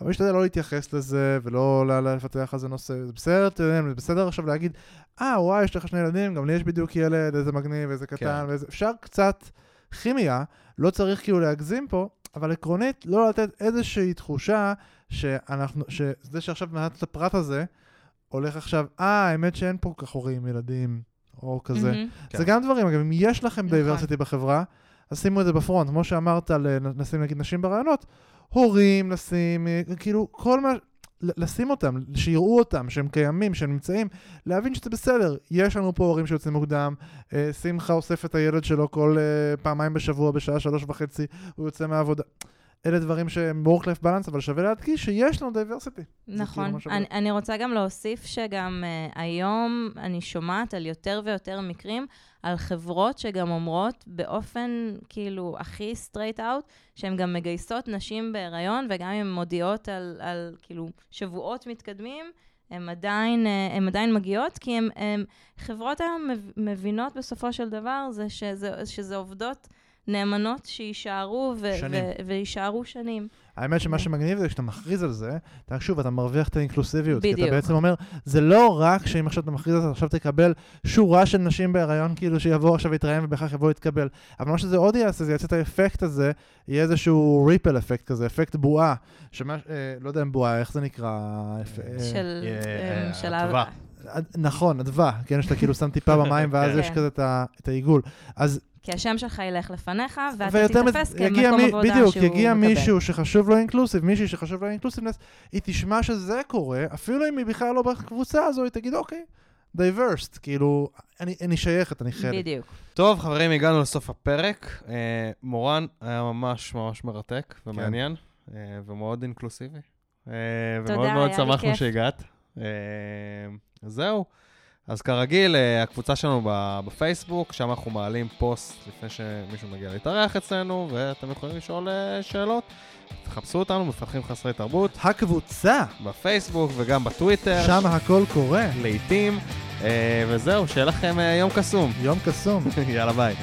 אבל משתדל לא להתייחס לזה, ולא לפתח על זה נושא. זה בסדר, אתה יודע, זה בסדר עכשיו להגיד, אה, וואי, יש לך שני ילדים, גם לי יש בדיוק ילד, איזה מגניב, איזה קטן, כן. ואיזה... אפשר קצת כימיה, לא צריך כאילו להגזים פה, אבל עקרונית, לא לתת איזושהי תחושה שאנחנו, שזה שעכשיו מעט את הפרט הזה, הולך עכשיו, אה, האמת שאין פה כך הורים ילדים, או כזה. כן. זה גם דברים, אגב, אם יש לכם נכון. diversity בחברה, אז שימו את זה ב front. כמו שאמרת, על, נשים נגיד נשים ברעיונות, הורים לשים, אה, כאילו, כל מה... לשים אותם, שיראו אותם, שהם קיימים, שהם נמצאים, להבין שזה בסדר. יש לנו פה הורים שיוצאים מוקדם, אה, שמחה אוסף את הילד שלו כל אה, פעמיים בשבוע בשעה שלוש וחצי, הוא יוצא מהעבודה. אלה דברים שהם work-life balance, אבל שווה להדגיש שיש לנו diversity. נכון. כאילו שעובד. אני, אני רוצה גם להוסיף שגם uh, היום אני שומעת על יותר ויותר מקרים על חברות שגם אומרות באופן כאילו הכי straight out, שהן גם מגייסות נשים בהיריון, וגם אם הן מודיעות על, על כאילו שבועות מתקדמים, הן עדיין, אה, הן עדיין מגיעות, כי הן, הן, חברות היום מב- מבינות בסופו של דבר זה שזה, שזה עובדות נאמנות שיישארו ו- שנים. ו- ויישארו שנים. האמת שמה. שמגניב זה שאתה מכריז על זה, אתה שוב, אתה מרוויח את האינקלוסיביות. כי בדיוק. אתה בעצם אומר, זה לא רק שאם עכשיו אתה מכריז על זה, עכשיו תקבל שורה של נשים בהיריון, כאילו שיבואו עכשיו להתראיין ובכך יבואו להתקבל. אבל מה שזה עוד יעשה, זה יעשה את האפקט הזה, יהיה איזשהו ריפל אפקט כזה, אפקט בועה. שמה, אה, לא יודע אם בועה, איך זה נקרא? אפ- אה, של, אה, של אה, נכון, אדווה, כן, שאתה כאילו שם טיפה במים ואז כן. יש כזה את ה- את העיגול. אז כי השם שלך ילך לפניך, ואתה תיתפס יגיע כמקום מי- עבודה בדיוק, שהוא יגיע מקבל. מישהו שחשוב לו אינקלוסיב, מישהי שחשוב לה אינקלוסיבנס, היא תשמע שזה קורה, אפילו אם היא בכלל לא בקבוצה הזו, היא תגיד, אוקיי, diverse, כאילו, אני, אני שייכת, אני חלק. בדיוק. טוב, חברים, הגענו לסוף הפרק. אה, מורן היה ממש ממש מרתק ומעניין, אה, ומאוד אינקלוסיבי. אה, תודה, ומאוד מאוד היה לי שמחנו. שהגעת. אה, זהו. אז כרגיל, אה, הקבוצה שלנו בפייסבוק, שם אנחנו מעלים פוסט לפני שמישהו מגיע להתארח אצלנו, ואתם יכולים לשאול אה, שאלות. תחפשו אותנו, מפתחים חסרי תרבות, הקבוצה, בפייסבוק וגם בטוויטר, שם הכל קורה. לעיתים. אה, וזהו, שיהיה לכם יום קסום. יום קסום. יאללה ביי.